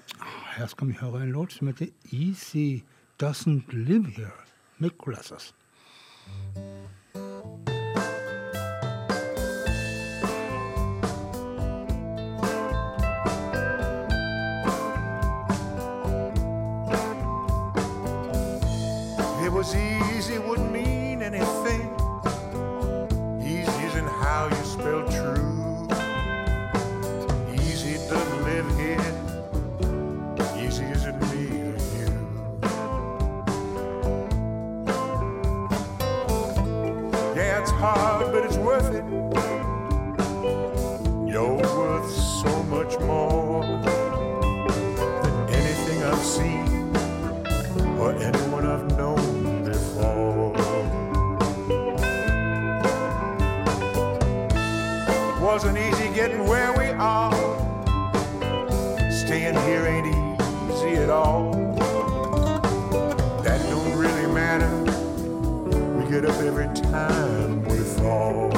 her skal vi høre en låt som heter Easy Doesn't Live Here. Mikolasas. Was easy, wouldn't mean anything. Easy isn't how you spell true. Easy doesn't live here. Easy isn't me or you. Yeah, it's hard, but it's worth it. You're worth so much more Wasn't easy getting where we are. Staying here ain't easy at all. That don't really matter. We get up every time we fall.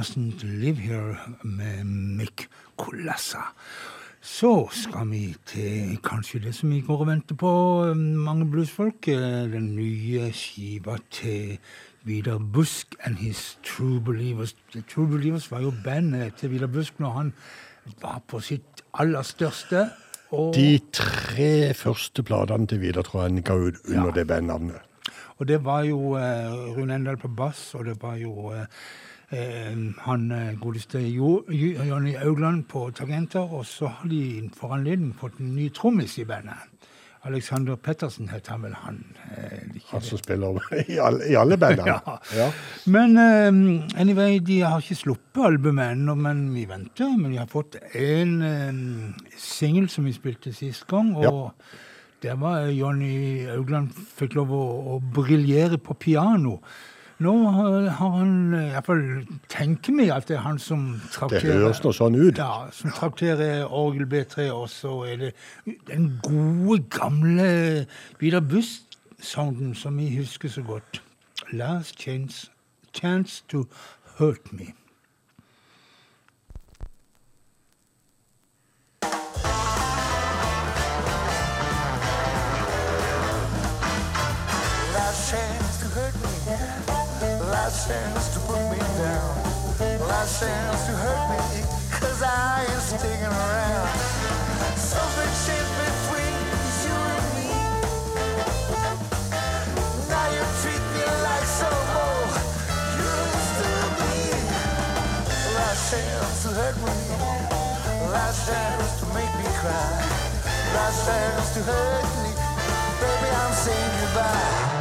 Doesn't Live Here med Mick Kolassa. Så skal vi til kanskje det som vi går og venter på, eh, mange bluesfolk. eh, Den nye skiva til Vidar Busk and His True Believers. The True Believers var jo bandet til Vidar Busk når han var på sitt aller største. Og De tre første platene til Vidar tror jeg han ga ut under det bandnavnet. Og det var jo eh, Rune Endal på bass, og det var jo eh, han eh, godeste jo, Jo- Jonny Augland på tagenter, Og så har de for anledning fått en ny trommis i bandet. Alexander Pettersen het han vel, han. Eh, Han som spiller i alle, i alle bandene. Ja. Ja. Men eh, anyway, de har ikke sluppet albumet ennå, men vi venter. Men de har fått en eh, singel som vi spilte sist gang, og der var Jonny Augland fikk lov å, å briljere på piano. Nå eh, har han iallfall tenker meg at det er han som trakterer Det høres nå sånn ut. Ja, som trakterer orgel B3, og så er det den gode, gamle Vidar Buss-sounden som vi husker så godt. Last chance, chance to hurt me. Chance to put me down. Last chance to hurt me. Cause I ain't sticking around. Something changed between you and me. Now you treat me like some more. You used to. Last chance to hurt me. Last chance to make me cry. Last chance to hurt me. Baby, I'm saying goodbye.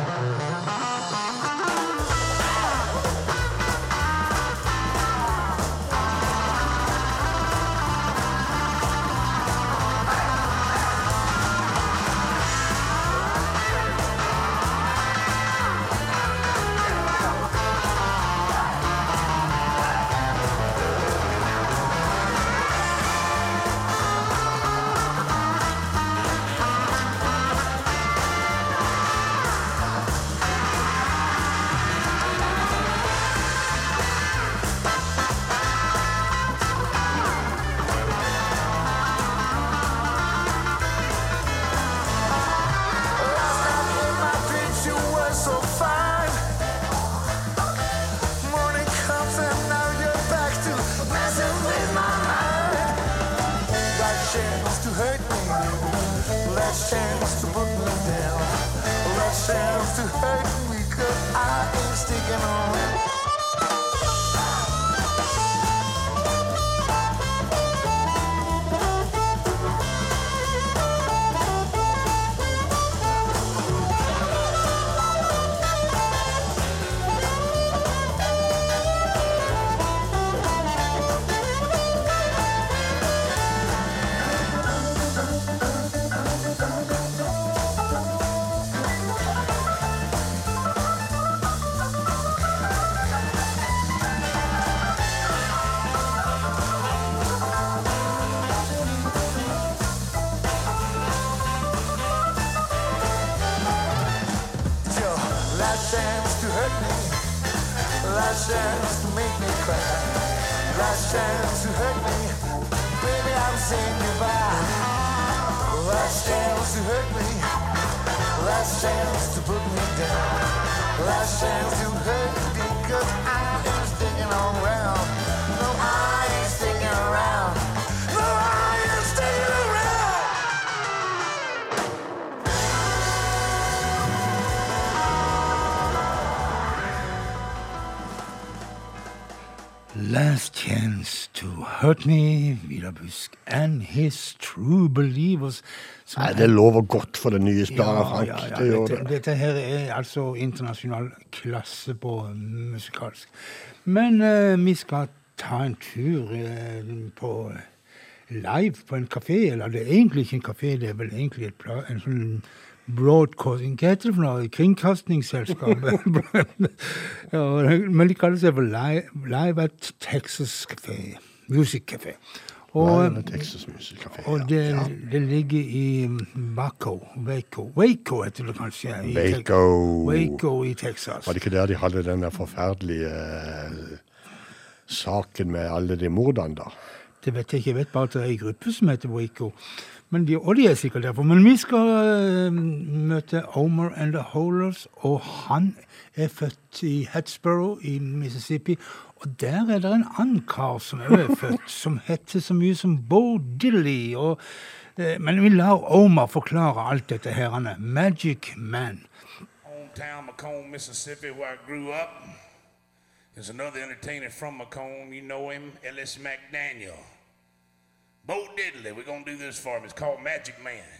Hurt Vidar Busk and his true believers. Nei, det lover godt for den nye planen, Frank. Ja, ja, Det gjør dette, det. dette her er altså internasjonal klasse på musikalsk. Men eh, vi skal ta en tur eh, på live på en kafé. Eller det er egentlig ikke en kafé, det er vel egentlig en sånn broadcasting Hva heter det for noe? Kringkastingsselskap? ja, men de kaller seg for Live, live at Texas Café. Music Café, og det, Ja. det ligger i Waco. Waco, Waco heter det kanskje. i Waco. Waco i Texas. Var det ikke der de hadde den der forferdelige eh, saken med alle de mordene, da? Det vet jeg ikke. Jeg vet bare at det er en gruppe som heter Waco. Men de, og de er sikkert derfor. Men vi skal uh, møte Omer and the Holers, og han er født i Hatsborough i Mississippi. Og der er det en annen kar som er født, som heter så mye som Bo. Og, eh, men vi lar Omar forklare alt dette her. Han er Magic Man. hometown, Macomb, Mississippi, where I grew up. There's another entertainer from Macomb. You know him, Ellis McDaniel. Bo Diddley, we're gonna do this for him. It's called Magic Man.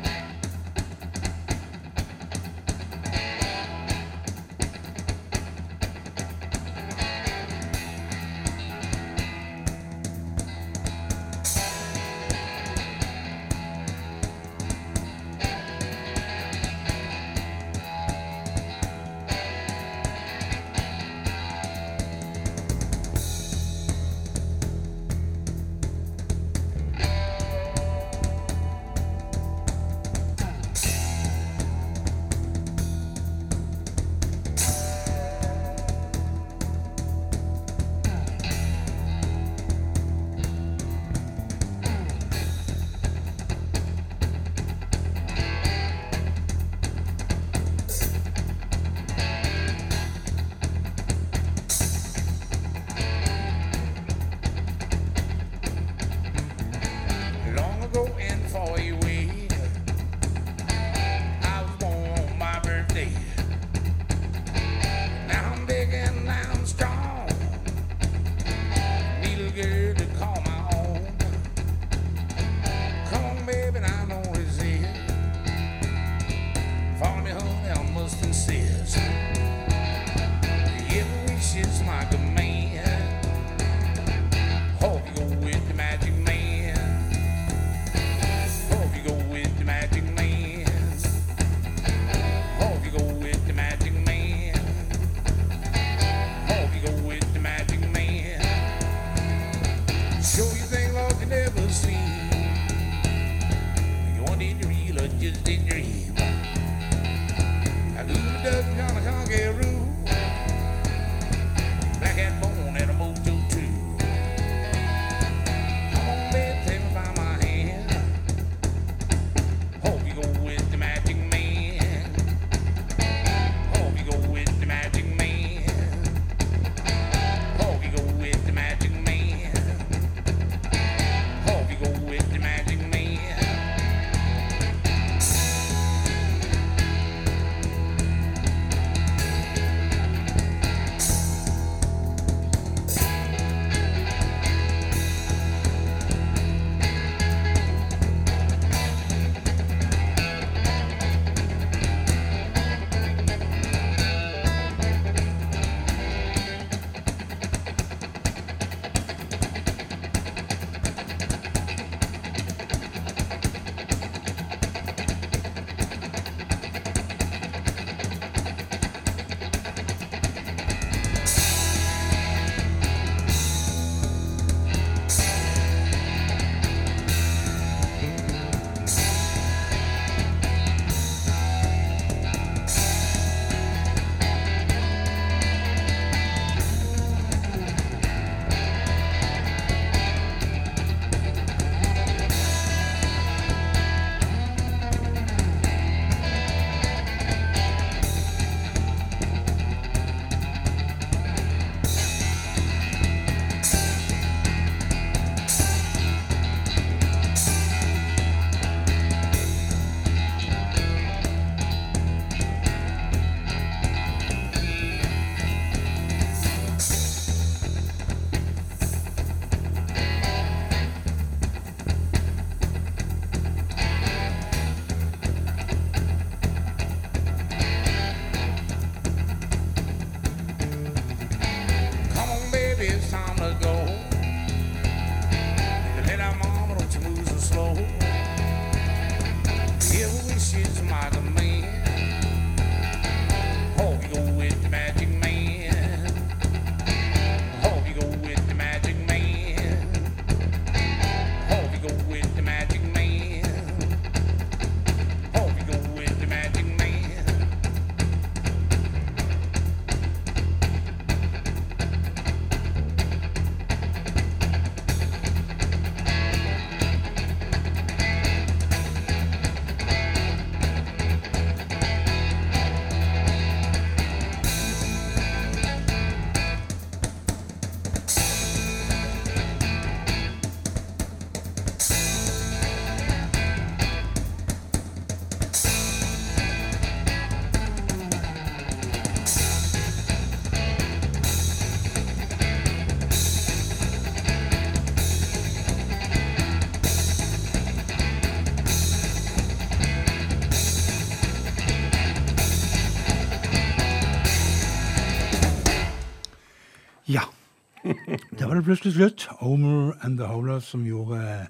det plutselig slutt. Homer and the Howlers som gjorde eh,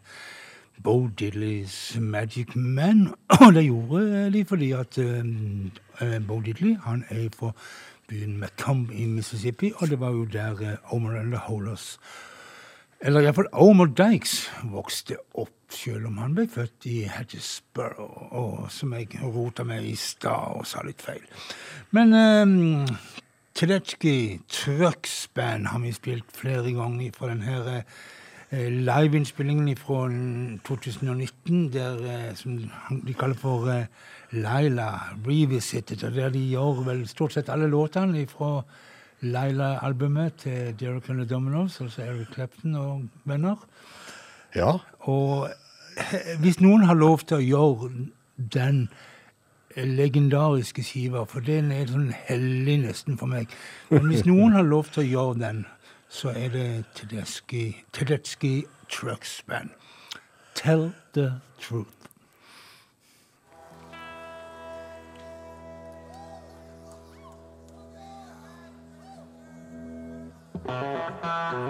Bo Diddleys Magic Man. Og det gjorde de fordi at eh, eh, Bo Diddley han er fra byen Macomb i Mississippi, og det var jo der eh, Homer and the Howlers eller iallfall Omer Dykes vokste opp, selv om han ble født i Hattiesborough, og som jeg rota med i stad og sa litt feil. Men um, Tedetsky Trucks Band har vi spilt flere ganger fra denne eh, liveinnspillingen fra 2019, der, eh, som de kaller for eh, Laila Revisited, og der de gjør vel stort sett alle låtene fra Laila-albumet til Derek and the Dominoes, altså Eric Clapton og venner. Ja. Og hvis noen har lov til å gjøre den legendariske skiva, for den er sånn hellig nesten for meg, men hvis noen har lov til å gjøre den, så er det Tedeschi, Tedeschi Trucks Band. Tell the truth. Tell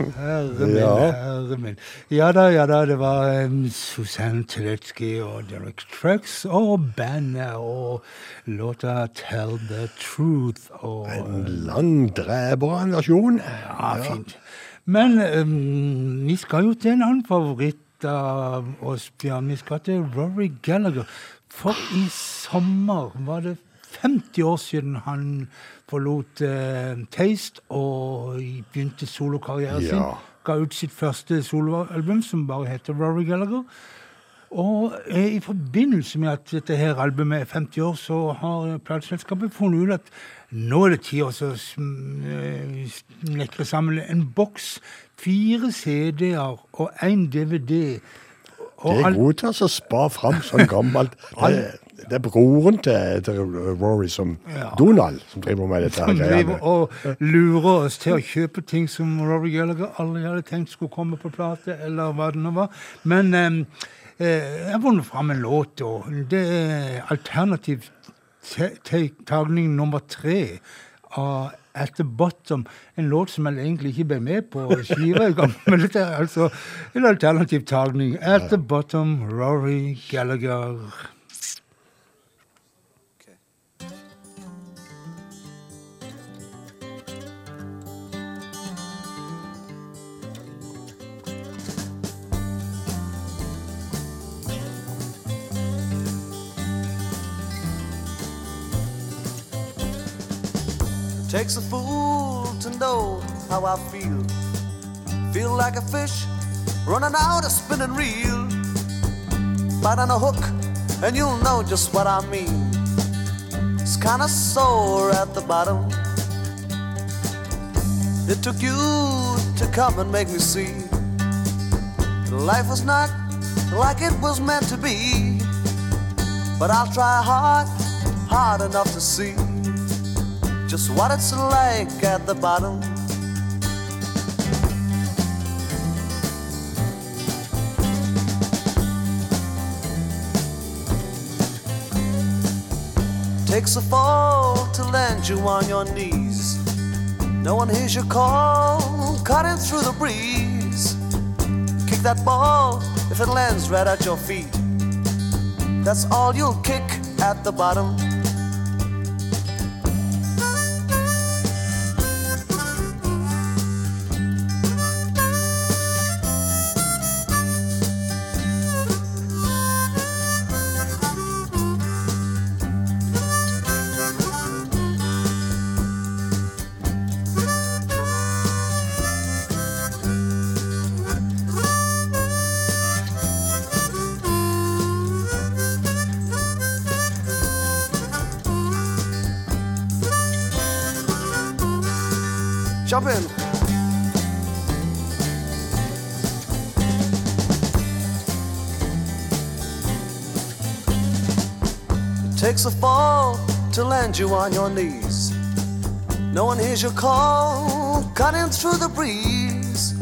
Herre min, Ja. herre min. Ja da, ja da, det var um, Susanne Teletsky og Derek Trucks og bandet og låta Tell the Truth. Og, En langdreber versjon. ja, fint. Men um, vi skal jo til en annen favoritt av oss, Bjørn. Vi skal til Rory Gallagher. For i sommer var det 50 år siden han forlot uh, Taste og begynte solokarrieren sin. Ga ut sitt første soloalbum, som bare heter Rory Gallagher. Og eh, i forbindelse med at dette her albumet er 50 år, så har plateselskapet funnet ut at nå er det tid å eh, snekre sammen en boks, fire CD-er og én DVD. Og Det er godt å spa fram sånn gammelt. Det, det er broren til, til Rory, som Ja. Donald, som driver med dette. som driver og lurer oss til å kjøpe ting som Rory Gallagher aldri hadde tenkt skulle komme på plate, eller hva det nå var. Men eh, eh, jeg har vunnet fram en låt, og det er alternativ te- te- tagning nummer tre av At the Bottom. En låt som jeg egentlig ikke ble med på skiva. Men dette er altså en alternativ tagning. At the Bottom, Rory Gallagher. Takes a fool to know how I feel. Feel like a fish running out a spinning reel. Bite on a hook, and you'll know just what I mean. It's kinda sore at the bottom. It took you to come and make me see life was not like it was meant to be. But I'll try hard, hard enough to see just what it's like at the bottom. Takes a fall to land you on your knees. No one hears your call, cutting through the breeze. Kick that ball if it lands right at your feet. That's all you'll kick at the bottom. Takes a fall to land you on your knees. No one hears your call, cutting through the breeze.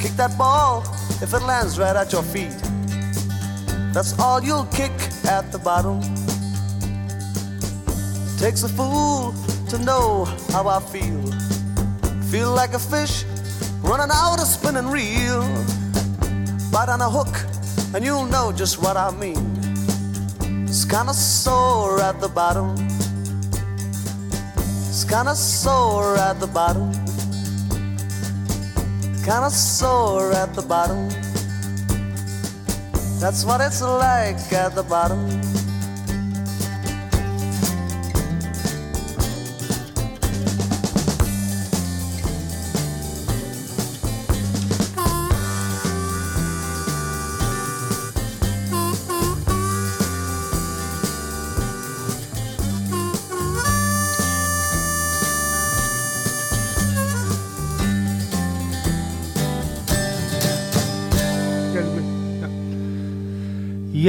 Kick that ball if it lands right at your feet. That's all you'll kick at the bottom. Takes a fool to know how I feel. Feel like a fish running out a spinning reel. Bite on a hook, and you'll know just what I mean. Kinda sore at the bottom. It's kinda sore at the bottom. Kinda sore at the bottom. That's what it's like at the bottom.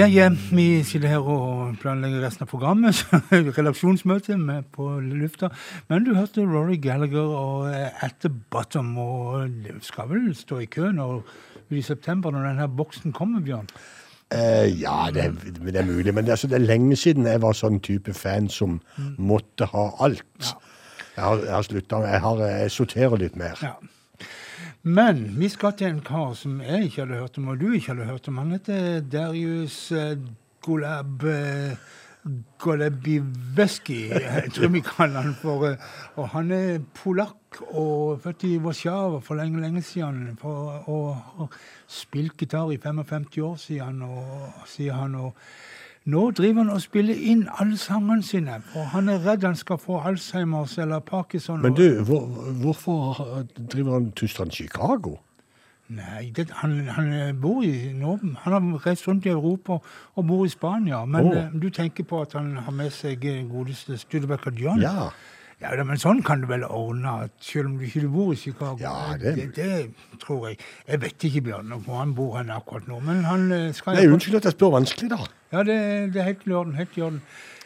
Ja, ja, vi sitter her og planlegger resten av programmet. Redaksjonsmøte med på lufta. Men du hørte Rory Gallagher og eh, At the Bottom. Og det skal vel stå i kø når, i september når denne boksen kommer, Bjørn? Eh, ja, det er, det er mulig, men det, er altså, det er lenge siden jeg var sånn type fan som måtte ha alt. Jeg har, jeg har slutta. Jeg, jeg sorterer litt mer. Ja. Men vi skal til en kar som jeg ikke hadde hørt om, og du ikke hadde hørt om. Han heter Darius eh, Golab eh, Golebiveski, jeg tror vi kaller han for. eh, Og han er polakk og født i Warszawa for lenge, lenge siden. For, og, har spilt gitar i 55 år, han. Og, sier han og nå driver han og spiller inn alle sangene sine. For han er redd han skal få Alzheimers eller Parkinson. Men du, hvor, hvorfor driver han Tustan Chicago? Nei, det, han, han bor i nå, Han har reist rundt i Europa og bor i Spania. Men eh, du tenker på at han har med seg eh, godeste Studebaker John? Ja. Ja, Men sånn kan du vel ordne, selv om du ikke bor i Chicago? Ja, det- det, det tror jeg. Jeg vet ikke, Bjørn, hvor han bor han akkurat nå. Men han eh, skal Nei, unnskyld at jeg spør vanskelig, da. Ja, det, det er helt i orden. Helt i orden.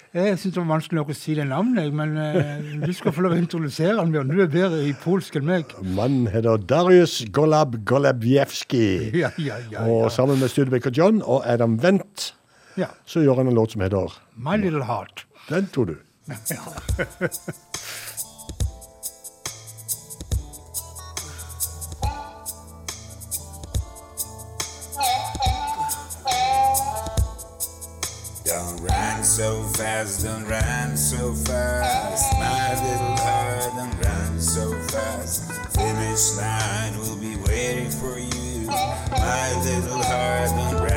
Jeg syns det var vanskelig nok å si det navnet, men eh, du skal få lov å introdusere han, Bjørn. Du er bedre i polsk enn meg. Mannen heter Darius Golab Golabjevskij. Ja, ja, ja, Og sammen med Studebaker John og Adam Wendt Ja. så gjør han en låt som heter My Little Heart. Den tok du. Don't run so fast, don't run so fast. My little heart, don't run so fast. Finish line will be waiting for you. My little heart, don't run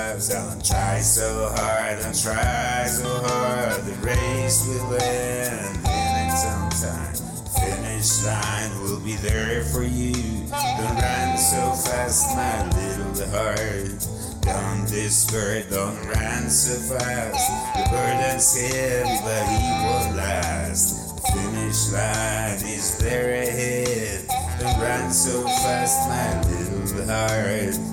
fast. Don't try so hard, don't try so hard. The race will end in its own time. Finish line will be there for you. Don't run so fast, my little heart. Don't despair, don't run so fast. The burden's heavy, but he will last. Finish line is there ahead. Don't run so fast, my little heart.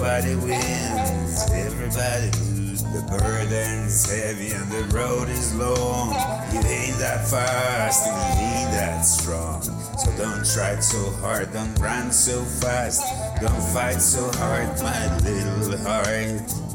Nobody wins, everybody loses. The burden's heavy and the road is long. You ain't that fast and you ain't that strong. So don't try so hard, don't run so fast. Don't fight so hard, my little heart.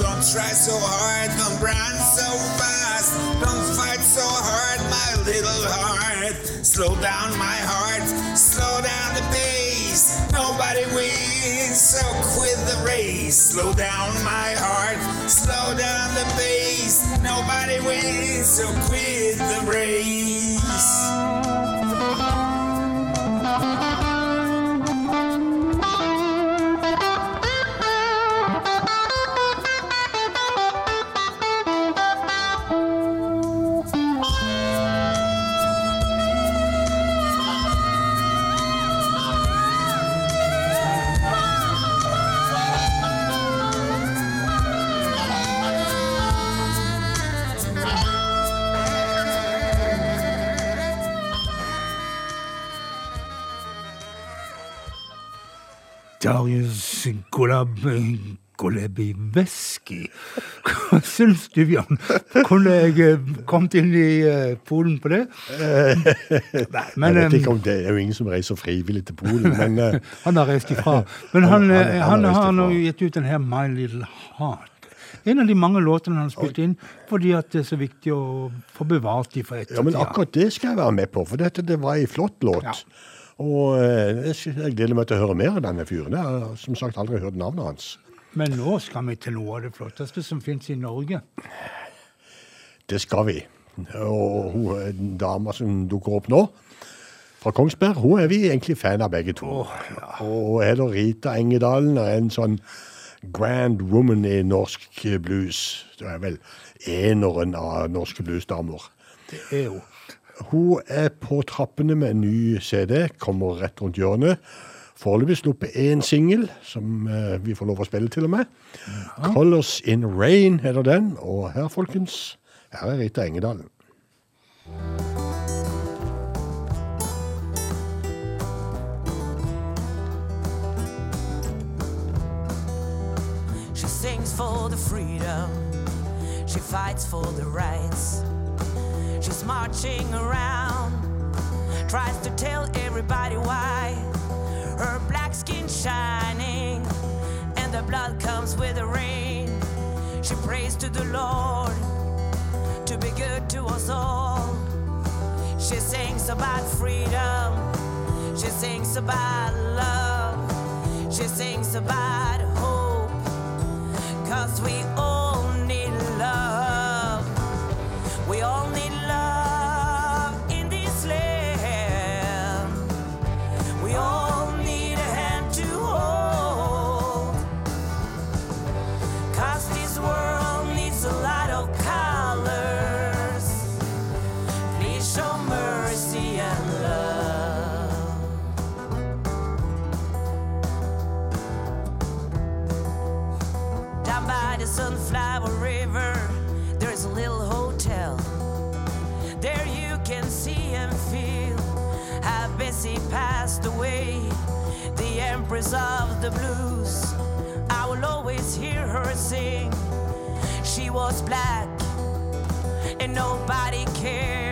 Don't try so hard, don't run so fast. Don't fight so hard, my little heart. Slow down, my heart, slow down the pace. Nobody wins, so quit the race. Slow down, my heart, slow down the pace. Nobody wins, so quit the race. Darius Golab Golebiveski. Hva syns du, Bjørn? Kunne jeg eh, kommet inn i eh, Polen på det? Nei, men jeg vet eh, ikke om det er jo ingen som reiser frivillig til Polen, men eh, Han har reist ifra. Men Han- han, han- eh, han har nå gitt ut den her My Little Heart. En av de mange låtene han har spilt inn fordi at det er så viktig å få bevart de for Ja, men akkurat det skal jeg være med på, for dette det var en flott låt. Ja. Og eh, jeg gleder meg til å høre mer av denne fyren. Jeg har som sagt aldri hørt navnet hans. Men nå skal vi til noe av det flotteste som fins i Norge. Det skal vi. Og hun eh, dama som dukker opp nå, fra Kongsberg, hun er vi egentlig fan av begge to. Og hun heter Rita Engedalen og er en sånn grand woman i norsk blues. Det er vel eneren av norske bluesdamer. Det er jo Hun er på trappene med en ny CD, kommer rett rundt hjørnet. Foreløpig sluppet én singel, som eh, vi får lov å spille til og med. 'Colors in Rain' heter den. Og her, folkens, her er Rita Engedalen. She sings for the freedom. She fights for the rights. She's marching around, tries to tell everybody why. Her black skin shining, and the blood comes with the rain. She prays to the Lord to be good to us all. She sings about freedom. She sings about love. She sings about hope. Cause we all empress of the blues. I will always hear her sing. She was black and nobody cared.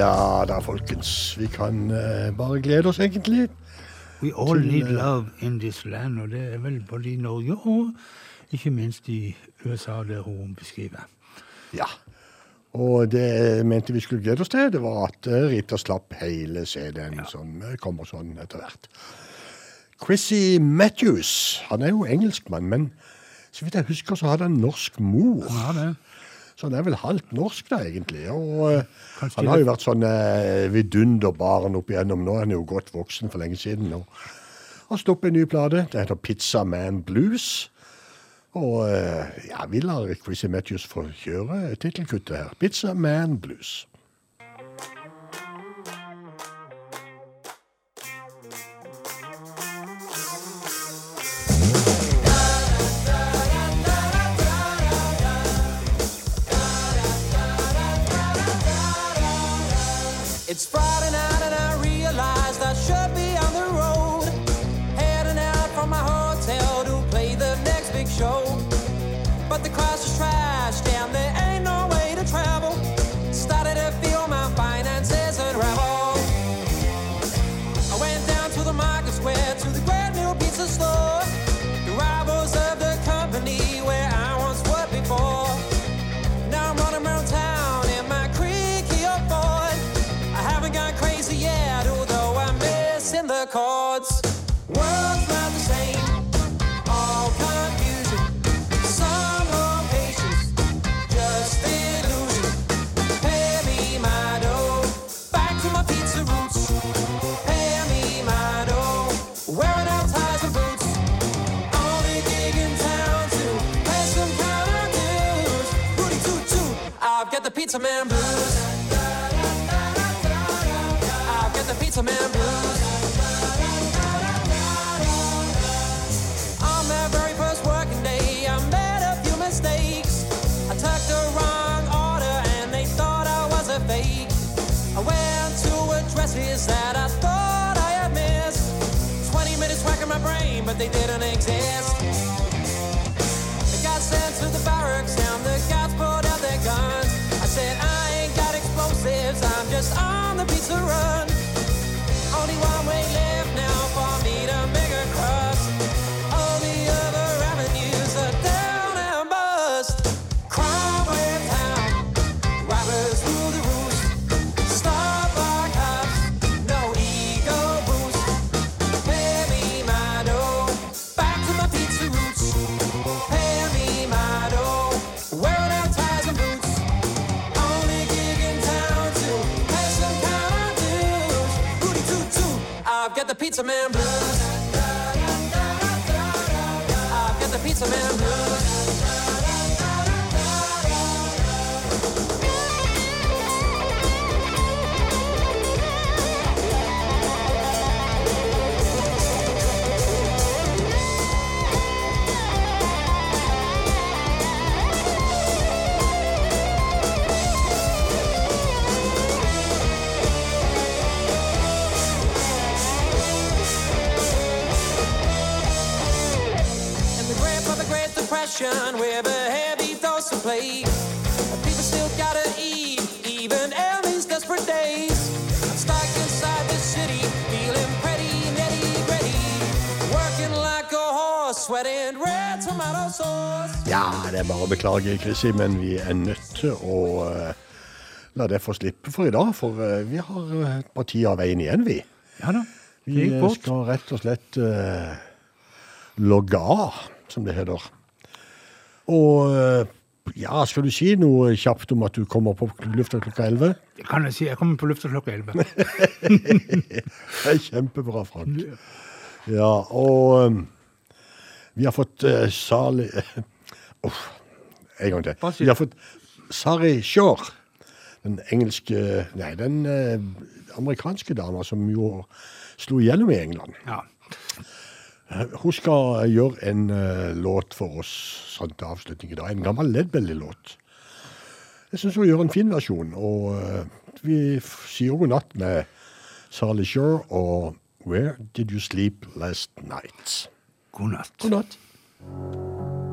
Ja da, folkens. Vi kan uh, bare glede oss, egentlig. We all Til, need eh, love in this land, og det er vel både i Norge og ikke minst i USA, der hun beskriver. Ja. Og det jeg mente vi skulle glede oss til, det var at eh, Rita slapp hele CD-en som eh, kommer sånn etter hvert. Chrissy Matthews, han er jo engelskmann, men så vidt jeg husker så hadde han norsk mor. Har det. Så han er vel halvt norsk da, egentlig. Og Kanskje han har jo vært sånn eh, vidunderbarn opp igjennom. Nå er han jo godt voksen for lenge siden. Og har stoppet en ny plate. Det heter Pizza Man Blues. Og eh, ja, vi lar Chrissy Matthews få kjøre tittelkuttet her. Pizza Man Blues. Pizza man blues. I've got the pizza man blues. On that very first working day, I made a few mistakes. I took the wrong order and they thought I was a fake. I went to addresses that I thought I had missed. 20 minutes racking my brain, but they didn't exist. On pizza man blues. I've got the pizza man blues. Ja, det er bare å beklage, Chrissy, men vi er nødt til å uh, la det få slippe for i dag. For uh, vi har et et parti av veien igjen, vi. Ja da. Vi skal rett og slett uh, logge av, som det heter. Og ja, skal du si noe kjapt om at du kommer på lufta klokka 11? Det kan jeg si. Jeg kommer på lufta klokka 11. Det er kjempebra, Frank. Ja, og um, vi har fått uh, Sali Uff, en gang til. Vi har fått Sari Shore, den engelske Nei, den uh, amerikanske dama som jo slo igjennom i England. Ja. Eh, Hun skal gjøre en uh, låt for oss sånn til avslutning i dag. En gammel Led Belly-låt. Jeg syns hun gjør en fin versjon, og uh, vi sier god natt med Sally Shore og Where Did You Sleep Last Night? God natt. God natt.